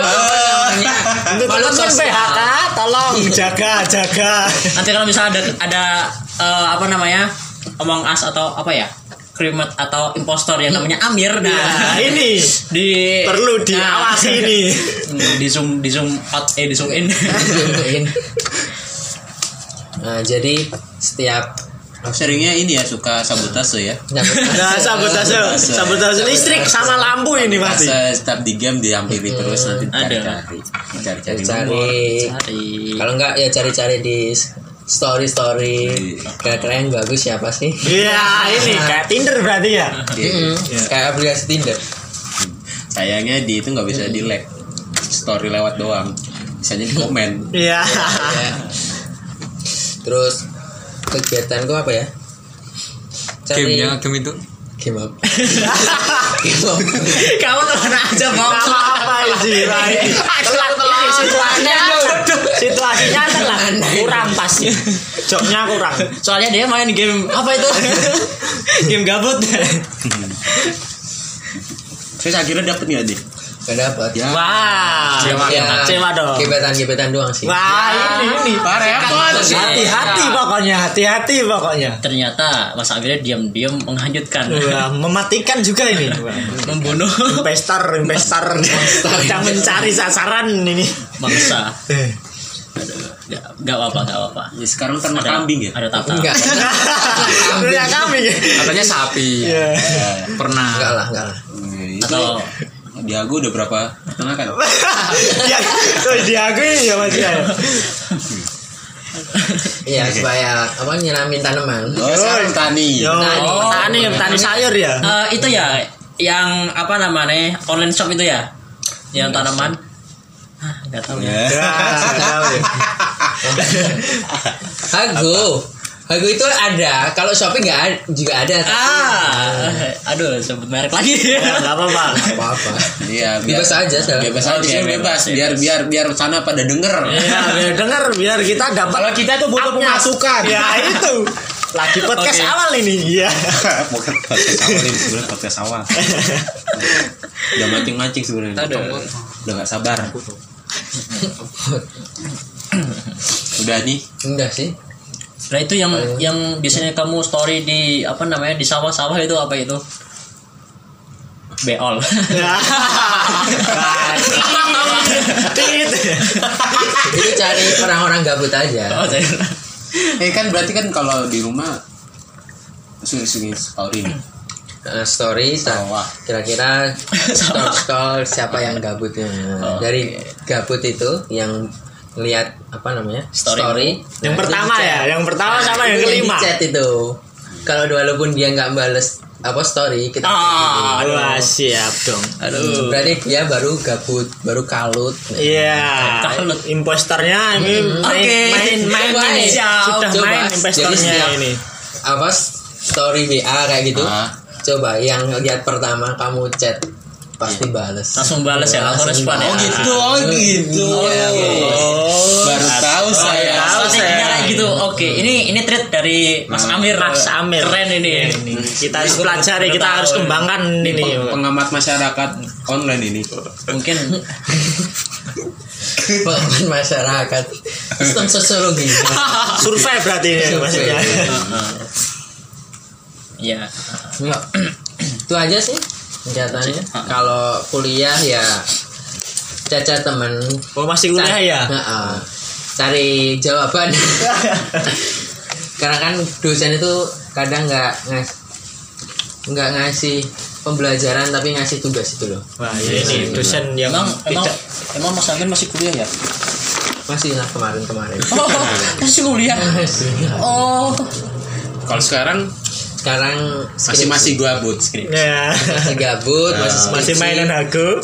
Untuk teman-teman sosial. PHK, tolong jaga, jaga. Nanti kalau misalnya ada ada eh, apa namanya? Among Us atau apa ya? Krimet atau impostor yang namanya Amir Nah, nah ini di perlu Nah, diawasi ini. di zoom di zoom out eh di zoom in nah jadi setiap Seringnya ini ya suka sabotase ya. Nah, sabotase, sabotase listrik sama lampu ini pasti. Pas setiap di game dihampiri terus nanti Ada. cari-cari. Cari-cari nomor. cari cari kalau enggak ya cari-cari di story story kira-kira yang bagus siapa sih Iya, ini kayak Tinder berarti ya. Mm-mm. kayak aplikasi Tinder Sayangnya di itu nggak bisa di like. Story lewat doang. Bisanya di komen. Iya. Ya. terus kegiatanku apa ya? Cari Game ya, game itu. game apa? Kamu ke mana aja mau apa sih situasinya situasinya telat. kurang pas. Jobnya kurang. Soalnya dia main game apa itu? Game gabut. Saya akhirnya dapet nggak deh? Gak dapat Ya. wah. Ya, kecewa dong. Gebetan gebetan doang sih. Wah ini ini hati-hati pokoknya hati-hati pokoknya. Ternyata Mas Amir diam-diam menghanyutkan. Wah, mematikan juga ini. Membunuh. Investor investor. Sedang mencari sasaran ini. Bangsa Aduh, nggak nggak apa nggak apa Ya, sekarang ternak kambing ya? ada tata. Enggak. Punya kami Katanya sapi. Iya. Pernah. enggak lah enggak lah. Eh, atau Diago udah berapa peternakan? ya oh, diakui ya mas ya? Iya supaya apa nyiramin tanaman. Oh, tani. Oh. petani. petani sayur ya? Eh, itu ya yang apa namanya online shop itu ya? Yang tanaman. ah nggak tahu ya. Ya. Hago Hago itu ada kalau Shopee nggak ada, juga ada ah aduh sebut merek lagi Ya, nggak apa-apa apa apa Iya, biar Bebas aja, Sel. Bebas aja, iya, bebas. bebas. Biar biar biar sana pada denger. ya biar dengar biar kita dapat Kalau kita tuh butuh pemasukan. ya itu lagi podcast awal ini iya Bukan podcast awal ini sebenarnya podcast awal. Udah mancing-mancing sebenarnya. Udah gak sabar. Udah nih. enggak sih nah itu yang yang biasanya kamu story di apa namanya di sawah-sawah itu apa itu? Beol. Itu cari orang-orang gabut aja. Oh, Eh kan berarti kan kalau di rumah sering-sering story. Eh, story sa- Sawah. kira-kira scroll scroll siapa yang gabutnya Oh, dari gabut itu yang lihat apa namanya Story. yang Nah, pertama ya yang pertama sama Itu yang kelima di chat itu kalau walaupun dia nggak bales apa story kita Ah, aduh. wah siap dong aduh berarti dia baru gabut baru kalut Iya, Kalut. imposternya ini main, Oke. main, main, Coba ini. sudah Coba. main setiap- ini. apa story WA kayak gitu Ah. coba yang lihat pertama kamu chat pasti bales langsung balas ya langsung respon ya. Oh gitu, oh gitu. Iya, Baru tahu saya. tahu Strateginya saya. kayak gitu. Oke ini ini treat dari Mas Amir. Mas Amir. keren ini. Kita harus pelajari, kita harus kembangkan ini. Peng- pengamat masyarakat online ini. mungkin. Pengalaman masyarakat. Sistem sosiologi. Survei berarti ini maksudnya. ya itu aja sih kegiatannya kalau kuliah ya caca temen Oh masih kuliah ya? Heeh. cari jawaban karena kan dosen itu kadang nggak ngas nggak ngasih pembelajaran tapi ngasih tugas itu loh Wah ini dosen yang Emang emang tidak emang Mas Amin masih kuliah ya? masih lah kemarin kemarin Oh, masih kuliah. Oh. Kalau sekarang sekarang masih masih gua but skrip. ya. masih gabut masih masih skripsi. mainan aku.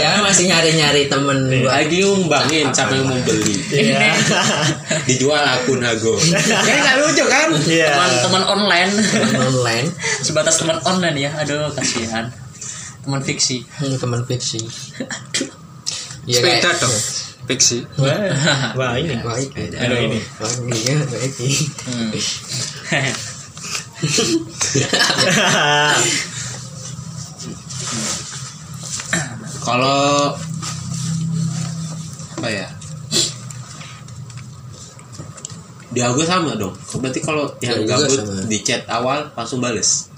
ya masih nyari nyari temen buat Lagi ngumbangin yang mau beli. Iya. Dijual akun Hago. Kan nggak lucu kan? Iya. Teman-teman online. temen online Sebatas teman online ya. Aduh, kasihan. Teman fiksi. hmm, temen fiksi ya, Sepeda kayak- dong. Fiksi. Wah, wah ini. Wah, ini. Aduh, ini. Wah, iya, wah, ini. Hmm. Kalau apa ya? Di Hago sama dong. Berarti kalau yang gabut di chat awal langsung bales.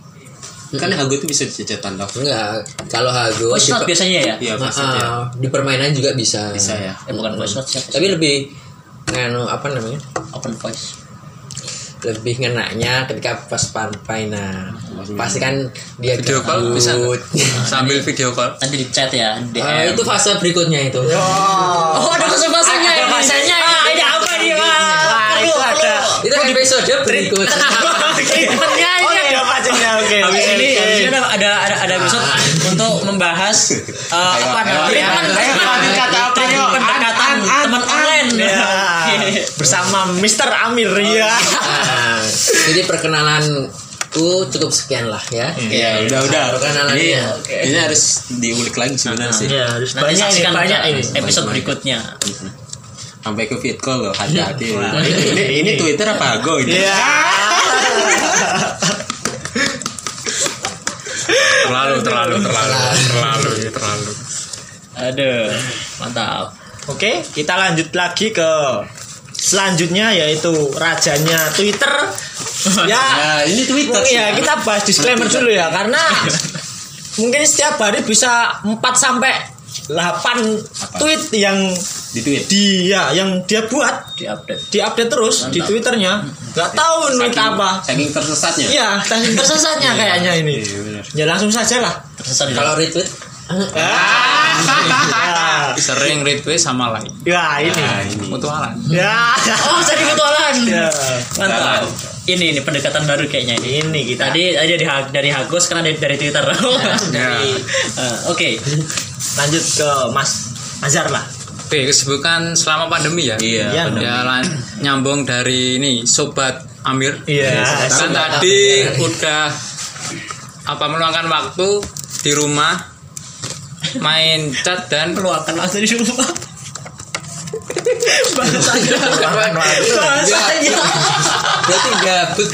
Kan Hago itu bisa di chat tanda. enggak kalau Hago Voice di, note biasanya ya? Iya, Ah, ah, di permainan juga bisa Bisa ya. Eh bukan voice note sih? tapi lebih nganu apa namanya Open voice. Lebih ngenaknya ketika pas permainan pasti kan dia Video call bisa. Sambil video call. Nanti di chat ya, DM. Ah, itu fase berikutnya itu Oh, ada bahasa-bahasanya Ada ini. bahasanya Ah, ini. ini apa nih, Pak? Wah, Perlu, itu ada. itu episode berikutnya Treatmentnya Oh, ini ada pacarnya. Oke. Habis oke, ini, oke. habis ini ada ada ada, ada episode untuk membahas uh, apa namanya? Treatment yuk? pendekatan teman online. Ya. Bersama Mr. Amir ya. Nah, jadi perkenalanku cukup sekian lah ya Iya, udah udah. Perkenalannya. Ini, Oke. ini harus diulik lagi sebenarnya sih. Ya, harus Nanti banyak ini, banyak ini. episode berikutnya. Sampai ke fit call loh, hati-hati. Ini, ini-. Twitter apa Hago ini? Iya. Terlalu, terlalu, terlalu, terlalu, terlalu. Aduh, mantap. Oke, kita lanjut lagi ke selanjutnya yaitu rajanya Twitter. ya, Nah, ini Twitter ya kita bahas disclaimer dulu ya karena mungkin setiap hari bisa 4 sampai 8 tweet yang Di tweet. dia yang dia buat Di update. diupdate terus di Mantap. Twitternya. Nggak tahu tweet apa. Saking tersesatnya. Iya, saking tersesatnya kayaknya ini. Iya. Ya langsung saja lah. Tersesat di kalau retweet. Sering retweet sama like. Ya ini. Nah, ini. Mutualan. Ya. Oh, jadi mutualan. Ya. Mantap. Ini ini pendekatan baru kayaknya ini. Ini kita. Tadi tadi dari dari Hagos sekarang dari, dari Twitter. Dari- Eh, Oke. lanjut ke Mas Azhar lah. Oke, kesibukan selama pandemi ya. Iya. Iya, Ya, lan- nyambung dari ini sobat Amir. Iya. Kan tadi udah apa meluangkan waktu di rumah main chat dan Keluarkan langsung di rumah. Bahasanya. berarti gabut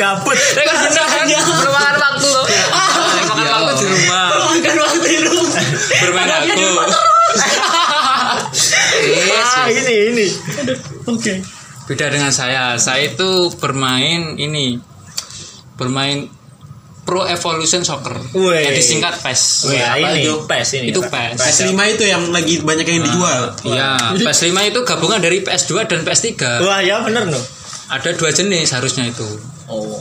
Gabut. meluangkan waktu loh. Meluangkan waktu di rumah waktu di rumah. bermain aku. Ah, ini ini. Oke. Beda dengan saya. Saya itu bermain ini bermain Pro Evolution Soccer. Wih. Jadi singkat PES. Wah, apa ini itu? PES ini. Itu PES. PS5 itu yang lagi banyak yang dijual. Iya, PS5 itu gabungan dari PS2 dan PS3. Wah, ya bener loh. Ada dua jenis harusnya itu. Oh.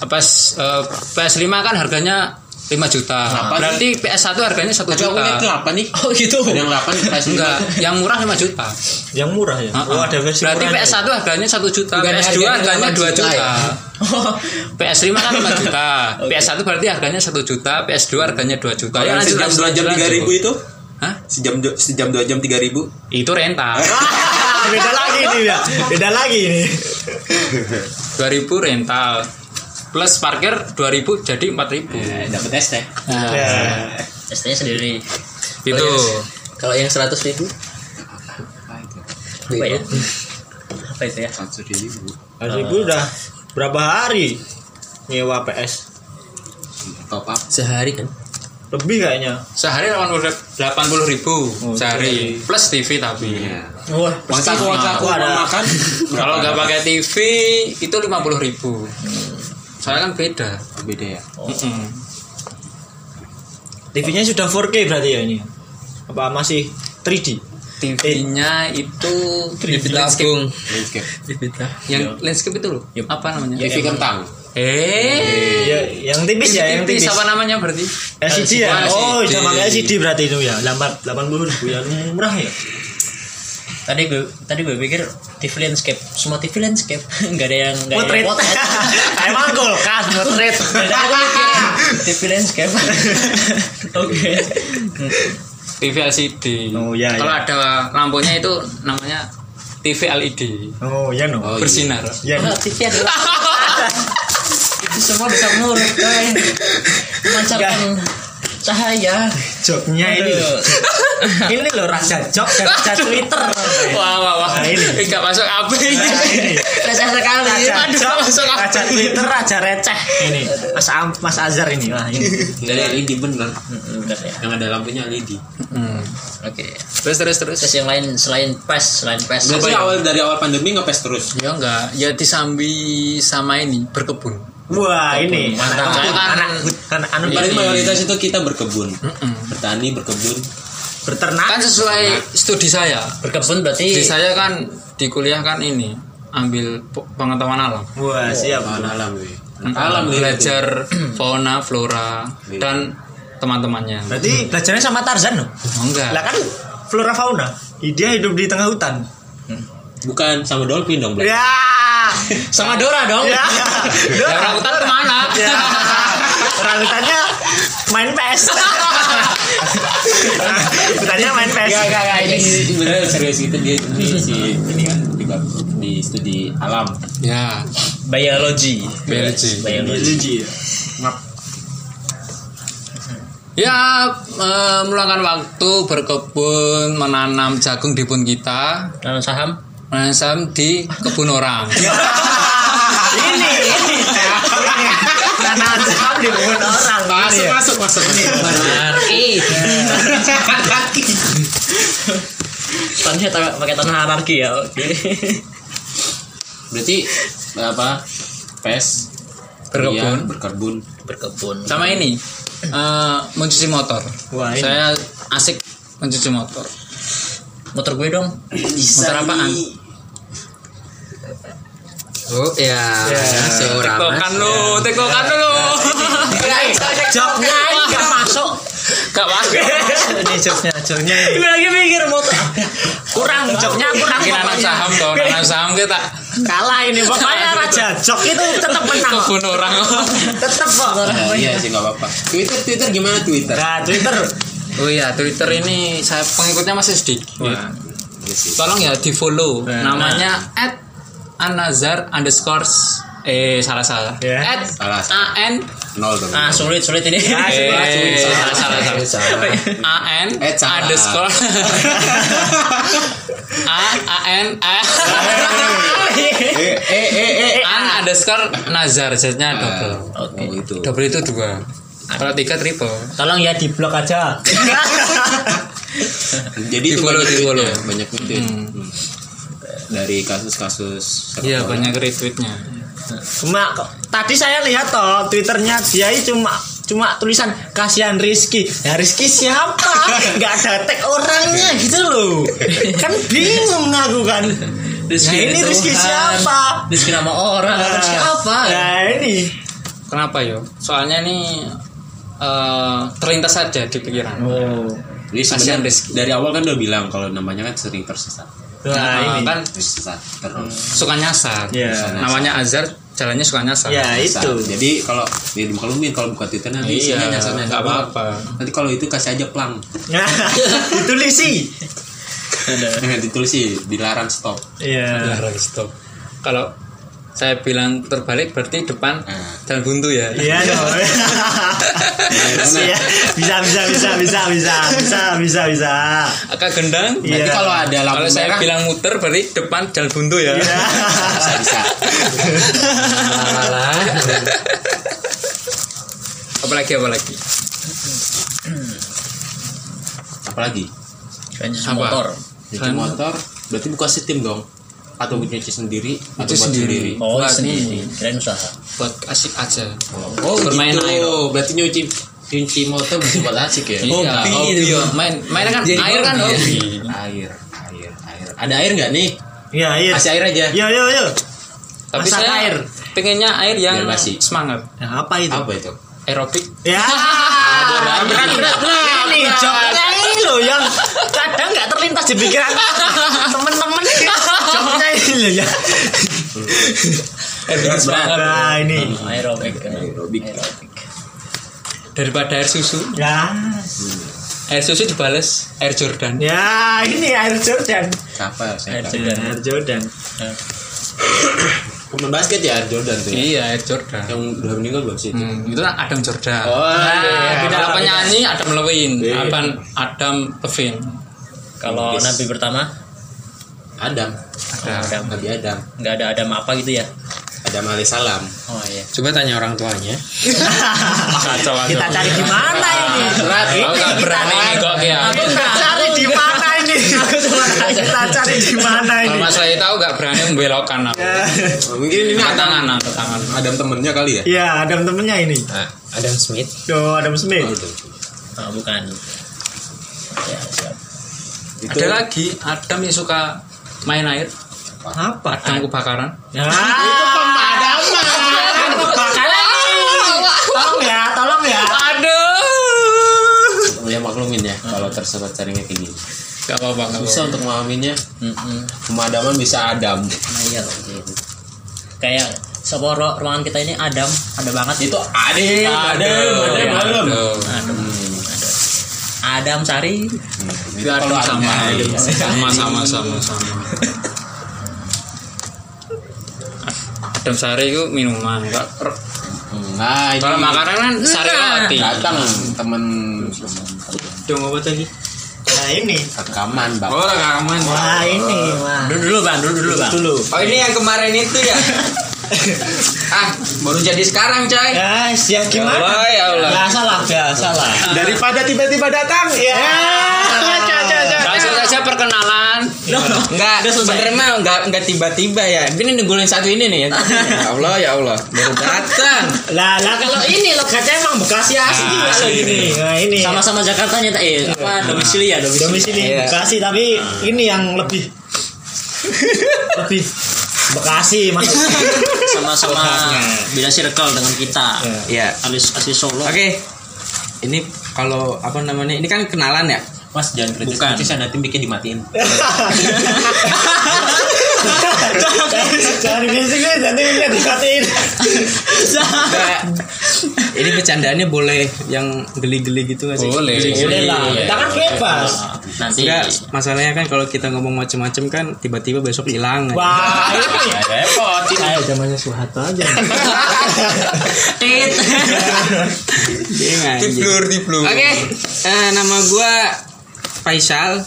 PS eh, PS5 kan harganya 5 juta. Kenapa? Berarti PS1 harganya 1 Tapi aku juta. lihat 8 nih. Oh gitu. Ada yang 8 PS5. Enggak, yang murah 5 juta. Yang murah ya. Uh-uh. Oh, ada versi Berarti murahnya. PS1 harganya 1 juta, Bukan PS2 harganya harganya 2 8 juta juta. ya? PS5 kan 5 juta. PS1 berarti harganya 1 juta, PS2 harganya 2 juta. Yang sejam lanjut, 2 jam lanjut, 3 ribu lanjut. itu? Hah? Sejam sejam 2 jam 3 ribu? Itu rental. Beda lagi ini ya. Beda lagi ini. 2000 rental. Plus parkir 2000 jadi 4000. Eh, dapat teh. Nah, Ya. ST-nya sendiri. itu. kalau yang seratus ribu Apa ya? Apa itu ya? 100 ribu. Mas Ibu udah berapa hari nyewa PS? Top up. sehari kan Lebih kayaknya. Sehari 80 80 ribu Oh, sehari plus TV tapi Iya. Wah, saku, Wah, ada. makan. kalau nggak pakai TV itu 50 ribu soalnya kan beda beda ya. Mm-mm. TV-nya sudah 4K berarti ya ini. Apa masih 3D? TV-nya itu Ditabung. Landscape. yang landscape itu loh. Apa namanya? TV kentang. Eh, Ya, yang tipis ya, yang tipis. apa namanya berarti? LCD ya? Oh, udah pakai LCD berarti itu ya. 80 ribu ya murah ya. Tadi gue tadi gue pikir TV landscape, semua TV landscape, nggak ada yang nggak ada Potret. yang potret. Emang kulkas potret. Ada TV landscape. Oke. TV LCD. Oh, iya, Kalau iya. ada lampunya itu namanya TV LED. Oh, iya no. Oh, iya. Bersinar. Ya. Nah, TV adalah itu semua bisa menurut coy. Memancarkan cahaya. Joknya ini. Ini loh raja jok dan raja Twitter. Wah, wah, wah. Nah, ini. Enggak masuk apa ini. ini. Receh sekali. Aduh, jok, masuk raja Twitter, raja receh. Ini Mas Am, Mas Azhar ini. Wah, ini. Dari LED bener. Bener ya. Yang ada lampunya LED. Hmm. Oke. Terus terus terus. Terus yang lain selain PES, selain PES. Berarti awal dari awal pandemi ngepes terus. Ya enggak, ya disambi sama ini berkebun. Wah, ini Mantap. anak Kan- anak anak anu Paling ini. mayoritas itu kita berkebun. Bertani, berkebun. Berternak. Kan sesuai studi saya. Berkebun berarti Studi saya kan di kuliah kan ini ambil pe- pengetahuan alam. Wah, siap. Bahan alam. Alam nih. belajar fauna, flora dan teman-temannya. Berarti belajarnya sama Tarzan loh. Oh, enggak. Lah kan flora fauna. Dia hidup di tengah hutan. Bukan sama dolphin dong, Bro. Ya. sama Dora dong. Ya. Ya, orang hutan ke mana? Ya. Orangutannya main PS. Hutannya main PS. Gak, gak, gak. Ini sebenarnya serius gitu dia di si ini kan di, di studi alam. ya, Biologi. biologi. Biologi. Ya, eh, meluangkan waktu berkebun, menanam jagung di kebun kita, Nanam saham. Saham di kebun orang. ini ini tanah saham di kebun orang Masuk, ya. masuk, masuk. Tanahnya ta- pakai tanah anarki ya. Oke. Berarti apa? Pes Berkebun. iya, berkebun. Berkebun. Sama ini, eh, mencuci motor. Wah, ini. Saya asik mencuci motor. Motor gue dong. Motor apaan? Oh ya, seorang Tekokan lu, tekokan lu. joknya ini nggak masuk Gak masuk. ini joknya joknya ini. Gue lagi mikir motor. kurang joknya kurang Nanam saham dong, nanam saham kita kalah ini pokoknya raja jok itu tetap menang kebun orang. tetap kok Nah, iya sih nggak apa-apa. Twitter, Twitter gimana Twitter? nah Twitter Oh iya, Twitter ini saya pengikutnya masih sedikit. Iya. Tolong ya di follow. Nah. Namanya at anazar underscore eh salah salah. Ya. At Salah. a n Nol tuh. Ah sulit sulit ini. Ya, eh sulit, salah salah salah. Salah. a n Eh, salah. underscore a a n a Eh, eh, eh, eh. an underscore nazar jadinya double. Oke. Oh, itu. Double itu dua. Kalau tiga triple. tolong ya di blok aja Jadi Di itu follow, banyak di follow. banyak tweet. Hmm. Dari kasus-kasus Iya banyak retweetnya. cuma tadi saya lihat toh twitternya dia ini cuma cuma tulisan kasihan Rizky ya Rizky siapa nggak ada tag orangnya gitu loh kan bingung aku kan Rizky Nah, ini Tuhan. Rizky siapa Rizky nama orang. Rizky apa? nah ini Kenapa yo? Soalnya ini eh, terlintas saja di pikiran. oh sebenarnya Rizky. dari awal kan udah bilang kalau namanya kan sering tersesat. Nah, Nah, ini. kan Tersesat terus. suka nyasar. Iya. Namanya Azhar, jalannya suka nyasar. ya Tersesat. itu Jadi kalau ya dimaklumin kalau buka Twitter nanti Iya, isinya nyasar nyasar nggak apa-apa. Nanti kalau itu kasih aja plang. ditulis sih Ditulis sih dilarang stop. iya Larang stop. Kalau saya bilang terbalik berarti depan Nah. dan buntu ya. iya dong Iya, bisa bisa bisa bisa bisa bisa bisa bisa Agak gendang. Iya. Nanti kalau ada lampu Kalau saya merah bilang muter berarti depan dan buntu ya. Iya. bisa bisa. Malah. apalagi apalagi. Apalagi Apa? motor. Kan- motor berarti buka sistem dong atau nyuci sendiri atau Nyuci buat sendiri. sendiri. Oh Buat sendiri. ini. Kirain usaha. Buat asik aja. Oh Bermain gitu. air. Berarti nyuci Kunci motor bisa buat asik ya. Iya, Hobi hobi, itu. ya. main main kan Jadi air kan hobi ya. hobi. Air, air, air. Ada air nggak nih? Iya, iya. Kasih air aja. Yo yo yo. Tapi Masak saya air. pengennya air yang Biar basi. semangat. Nah, apa itu? Apa itu? Aerobik. Ya. berat berat berat. Ini joknya ini loh yang kadang nggak terlintas di pikiran temen-temen. Loh ya. Aerobik semangat. Nah ini. aerobik Aerobik. Daripada air susu, Ya. air susu dibales air Jordan. Ya ini air Jordan. Siapa? Siapa? Air Jordan. Pemain basket ya Air Jordan tuh. ya? Iya, air Jordan. Yang udah meninggal belum sih? Hmm, itu kan Adam Jordan. Oh, iya. beda apa nyanyi Adam Levine, Beda. Adam Adam Levine. kalau nabi pertama Adam. Adam Nabi Adam. nggak ada Adam apa gitu ya Adam alaihissalam. oh iya Coba tanya orang tuanya. Kacau Kita cari di mana ini? Aku gak berani nih kok ya. Kita cari di mana ini? Kita cari di mana Kalau ini? masalah itu aku gak berani membelokkan aku. Mungkin ini Adam. tangan, angkat tangan. Adam temennya kali ya? Ya, ada temennya ini. Nah, Adam Smith. Tuh, Adam Smith. Oh, oh, bukan ya siap Itu Ada lagi Adam yang suka main air. Apa? Adam kebakaran. Ya, itu pemadaman. Kebakaran nih. Tolong ya, tolong ya. Aduh. ya maklumin ya kalau tersebut carinya kayak gini. Gak apa-apa, gak Bisa untuk memahaminya. Pemadaman bisa Adam. nah iya loh gitu. kayak sebuah ru- ruangan kita ini Adam ada banget Itu Adam, Adam, Adam, Adam. Adam Sari Itu Itu kalau Adam sama, sama, sama, sama, sama. Adam Sari itu minuman. Kak. Nah, ini Kalau makanan kan sari roti. datang temen Dong apa tadi? Nah, ini. rekaman bang. Oh, rekaman. Wah, ini. Wah. dulu dulu bang dulu dulu bang Dulu. Oh, ini yang kemarin itu ya? ah, baru jadi sekarang, coy. Guys, ya gimana? Allah, ya Allah. Biasa lah, biasa lah. Daripada tiba-tiba datang. Ya. Langsung saja perkenalan. Enggak, sebenarnya enggak enggak tiba-tiba ya. Ini nunggulin satu ini nih ya. Ya Allah, ya Allah. Baru datang. Lah, lah kalau ini logatnya emang Bekasi asli Ah, kalau gini. Nah, ini. sama-sama Jakarta nyata eh apa domisili ya domisili domisili Iya. Bekasi tapi ini yang lebih lebih Bekasi maksudnya. sama-sama beda circle dengan kita Iya. alis asli Solo Oke. Ini kalau apa namanya? Ini kan kenalan ya. Mas jangan kritis Bukan. kritis nanti bikin dimatiin. Jangan bisik nanti bisa dikatain. ini bercandaannya boleh yang geli-geli gitu nggak sih? Boleh. Boleh lah. Kita kan bebas. nanti Enggak, masalahnya kan kalau kita ngomong macem-macem kan tiba-tiba besok hilang. Wah, ini repot. Kayak zamannya Soeharto aja. Tit. Tiblur, tiblur. Oke, eh, nama gua Faisal.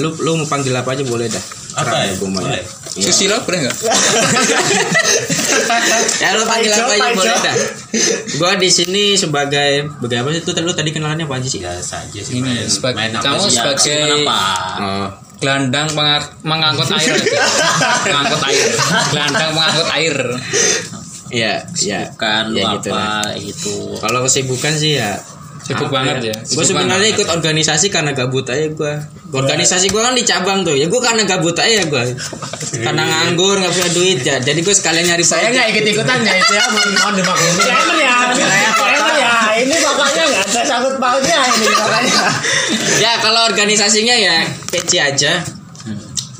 Lu lu mau panggil apa aja boleh dah. Apa ya? Ya. Boleh. Susilo boleh nggak? ya lu panggil apa aja boleh dah. Gua di sini sebagai apa sih itu tadi lu tadi kenalannya apa aja sih? Biasa aja sih. Ini main- sebagai main apa kamu sih? sebagai kenapa Oh. gelandang mengangkut air mengangkut air gelandang mengangkut air Iya, iya. bukan ya, gitu apa lah. itu Kalau kesibukan sih ya Sibuk apa banget ya, Gue sebenarnya banget. ikut organisasi karena gabut aja gue. Organisasi gue kan di cabang tuh. Ya gue karena gabut aja gue. karena nganggur nggak punya duit ya. Jadi gue sekalian nyari Saya nggak ikut ikutan ya itu ya mohon mohon dimaklumi. Disclaimer ya, ya. Ini pokoknya nggak ada sangkut pautnya ini pokoknya. ya kalau organisasinya ya kece aja.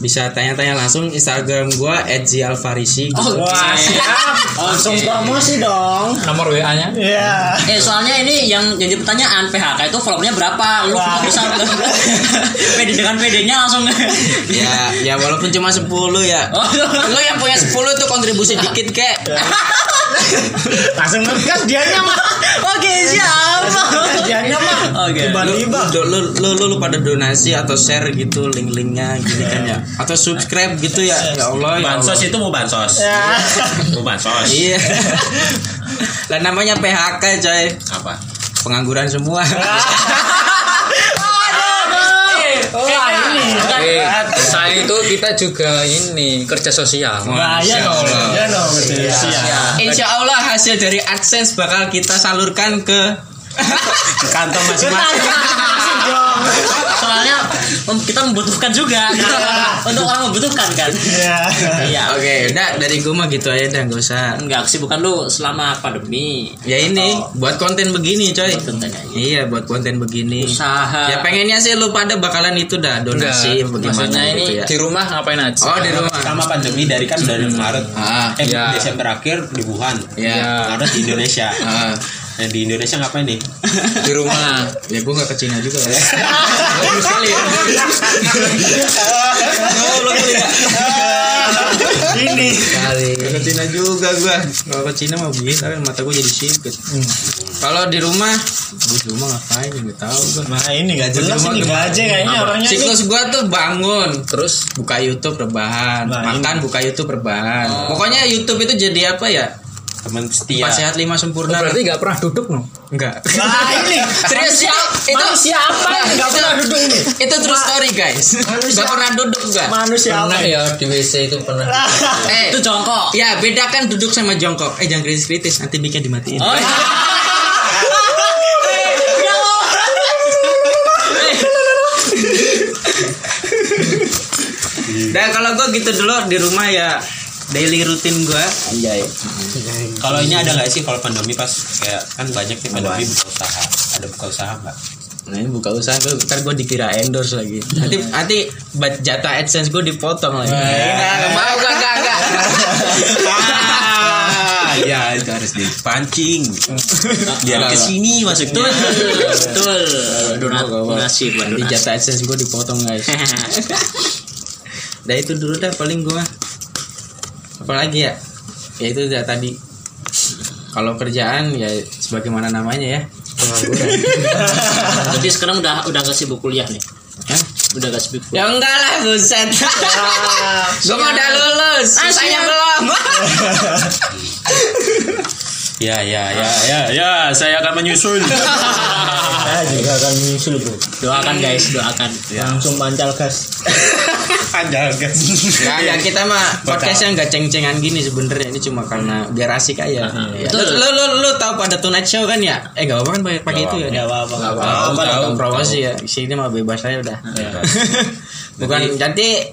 Bisa tanya-tanya langsung Instagram gua @zialfarisi. Oh, Wah, siap. Langsung promosi dong. nomor WA nya Iya. eh soalnya ini yang jadi pertanyaan PHK itu followernya berapa lu kok bisa pede dengan PD-nya langsung ya, ya walaupun cuma 10 ya. Oh. Lo yang punya 10 tuh kontribusi dikit kek. Langsung kan dianya mah. oke siap Dianya mah. Oke. Tiba-tiba lu, lu, lu, lu, lu pada donasi atau share gitu link-linknya gini kan ya. Atau subscribe gitu ya. Ya Allah ya. Bansos Allah. itu mau bansos. Mau bansos. Iya. Lah namanya PHK coy. Apa? Pengangguran semua. Wah ini. Eh, saya itu kita juga ini kerja sosial. Iya dong. Iya dong. Siap. Insya Allah hasil dari AdSense bakal kita salurkan ke ke kantong masing-masing soalnya kita membutuhkan juga untuk orang membutuhkan kan iya Oke, udah dari gue mah gitu aja dah, gak usah. enggak kesibukan lu selama pandemi Ya ini buat konten begini, coy. Buat konten aja. Iya, buat konten begini. usaha Ya pengennya sih lu pada bakalan itu dah donasi Enggak, bagaimana maksudnya gitu ini ya. Di rumah ngapain aja? Oh, di rumah. sama pandemi dari kan dari Maret Ah, eh ya. Desember akhir di Wuhan ya. Maret di Indonesia Ah, nah, di Indonesia ngapain nih Di rumah. ya gue gak ke Cina juga ya. bagus sekali Ini. Kali. Ke Cina juga gua. Kalau ke Cina mah bisa kan mata gua jadi sipit. Kalau di rumah, Gua di rumah ngapain enggak tahu gua. Nah ini gak jelas ini gaje kayaknya orangnya siklus gua tuh bangun, terus buka YouTube rebahan, Nah, makan buka YouTube rebahan. Pokoknya YouTube itu jadi apa ya? Teman setia sehat lima sempurna. Berarti enggak pernah duduk no? enggak. Nah ini Serius ya? Itu manusia apa yang gak pernah duduk ini? itu true story guys. Manusia- Gak pernah duduk gak? Manusia apa? Pernah ya di WC itu pernah. eh, itu jongkok ya bedakan duduk sama jongkok. Eh jangan kritis-kritis, nanti bikin dimatiin. oh iya. Dan kalau gue gitu dulu di rumah ya daily rutin gue. Anjay. Kalau ini ada nggak sih kalau pandemi pas kayak kan banyak nih pandemi buka usaha. Ada buka usaha nggak? Nah ini buka usaha gue, ntar gue dikira endorse lagi. Nanti nanti jatah adsense gue dipotong lagi. Enggak, mau gak gak gak. Ah, ya itu harus dipancing. Biar ke sini masuknya. betul donat donasi buat donasi jatah adsense gue dipotong guys. Nah itu dulu dah paling gue. Apalagi ya? Ya itu udah tadi. Kalau kerjaan ya sebagaimana namanya ya pengangguran. jadi sekarang udah udah gak sibuk kuliah nih Hah? udah gak sibuk Ya enggak lah buset Gue udah lulus Saya belum Ya ya ya ya ya saya akan menyusul. Saya juga akan menyusul bro. doakan guys doakan Langsung pancal gas. Panjang guys. Enggak, enggak kita mah podcastnya enggak ceng-cengan gini sebenarnya ini cuma karena biar asik aja. Ya. Lu, lu, lu, lu tahu pada Tonight Show kan ya? Eh enggak apa-apa kan pakai pakai itu ya? Gak apa-apa. Enggak apa-apa. Tahu promosi ya. Sini mah bebas aja udah. Bukan nanti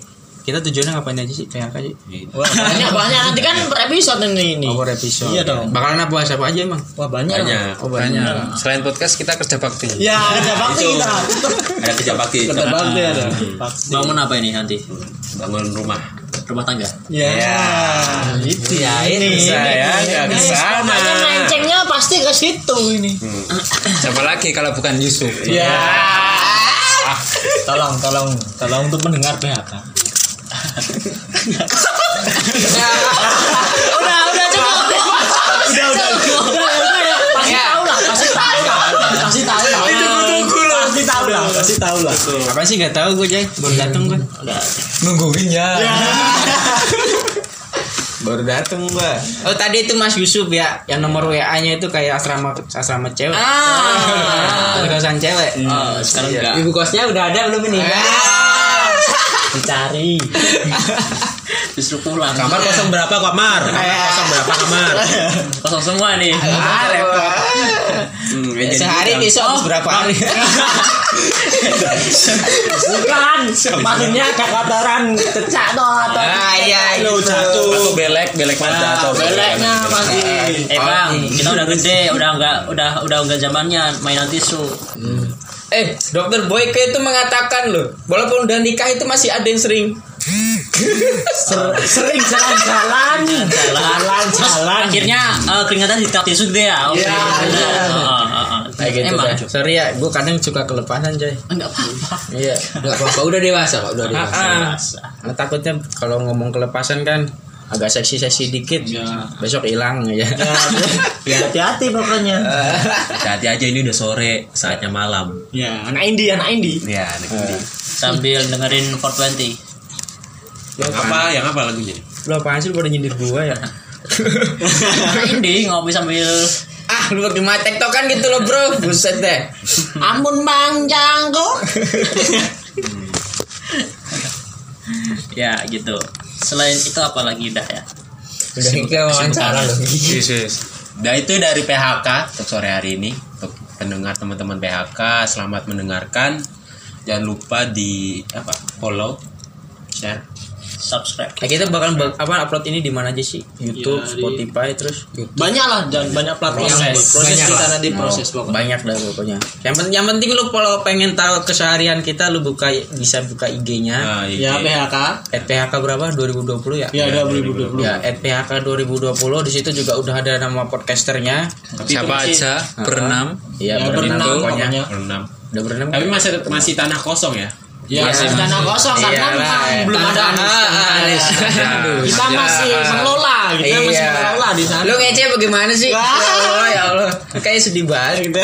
kita tujuannya ngapain aja sih PHK sih? Wah, banyak banyak nanti kan per episode ini ini. Over episode. Iya dong. Bakalan apa apa aja emang? Wah banyak. Banyak. Oh banyak. Banyak. Selain podcast kita kerja bakti. Ya ada bakti kita. Ada kerja bakti. Ada bakti ada. Bakti. bangun apa ini nanti Bangun rumah. rumah tangga Ya, itu ya ini. Saya nggak ke sana. Melencengnya pasti ke situ ini. Siapa lagi kalau bukan Yusuf? Ya. Tolong, tolong, tolong untuk mendengar PHK. Udah udah cukup Udah, udah, udah, udah, ya. Pasti tahu lah, pasti tahu lah, pasti tahu lah. Pasti tahu lah, pasti tahu lah. Apa sih nggak tahu gue Jay? Baru datang gue. Nungguin ya. Baru datang gua. Oh tadi itu Mas Yusuf ya, yang nomor WA-nya itu kayak asrama asrama cewek. ah Kosan cewek. Oh, sekarang enggak Ibu kosnya udah ada belum ini? Dicari. justru pulang Kamar kosong berapa kamar? Kamar kosong berapa kamar? kosong semua nih Ah, repot. Hmm, Ya, jadi Sehari gudang. besok habis berapa hari? Bukan, maksudnya ada kotoran kecak toh atau Ah iya Lu itu. jatuh. Atau belek, belek mas jatuh. Beleknya pasti. eh bang kita udah gede udah enggak udah udah enggak zamannya mainan tisu Eh, dokter Boyke itu mengatakan loh, walaupun udah nikah itu masih ada yang sering. Ser- sering jalan-jalan. Jalan-jalan. akhirnya eh, keringatan di tisu gede ya oke Iya, benar. iya. Oh, oh, oh. Kayak gitu emang dah. Sorry ya, gue kadang suka kelepasan coy. enggak apa-apa Iya. Enggak apa-apa, udah dewasa kok, udah dewasa. Ah, ah. takutnya kalau ngomong kelepasan kan agak seksi-seksi dikit. Besok hilang ya. Ya hati-hati pokoknya. Hati-hati aja ini udah sore, saatnya malam. Ya, anak indie, anak indie. Ya, anak ini. sambil dengerin 420 Yang apa? Yang apa lagunya? Lu apaan sih lu pada nyindir gua ya? Ini ngopi sambil ah, lu bagaimana tektokan gitu loh, Bro. Buset deh. Ampun Bang Jangko. ya gitu selain itu apa lagi dah ya Udah ke wawancara loh. Nah itu dari PHK untuk sore hari ini untuk pendengar teman-teman PHK selamat mendengarkan jangan lupa di apa follow share subscribe Nah, kita bakal bak- apa upload ini di mana aja sih? YouTube, Ya, di- Spotify, terus Banyak lah dan banyak platform. Proses. Proses Banyak kita lah. nanti proses pokoknya. banyak dah pokoknya. Yang penting yang penting lu kalau pengen tahu keseharian kita lu buka bisa buka IG-nya. nah, Ya IG. PHK. @phk berapa? 2020 ya? Ya ada 2020. Ya, @phk 2020 di situ juga udah ada nama podcasternya. Tapi itu Siapa masih- aja berenam. Iya, Ya, berenam berenam pokoknya. pokoknya. berenam Udah berenam. tapi masih masih tanah kosong ya Ya, Iya, tanah kosong karena Iyalah, memang ya. belum ada Tanah Anis. Aduh. Kita masih mengelola, kita masih Iya. mengelola di sana. Lu ngece bagaimana sih? Ya. Allah, ya Allah. Kayak sedih banget gitu.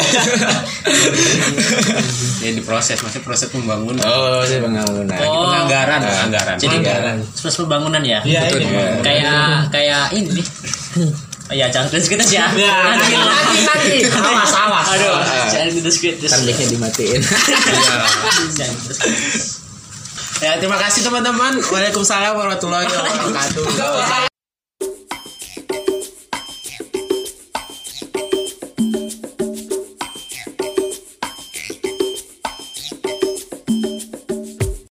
ya diproses masih proses pembangunan Oh, sih bangunan. Oh. penganggaran penganggaran jadi Anggaran. proses pembangunan ya Iya, kayak kayak ini iya jangan sih. Ya Ya, nanti nanti nanti. Awas awas. aduh jangan terus kita Kan mic-nya dimatiin. terus ya terima kasih teman-teman. Waalaikumsalam warahmatullahi wabarakatuh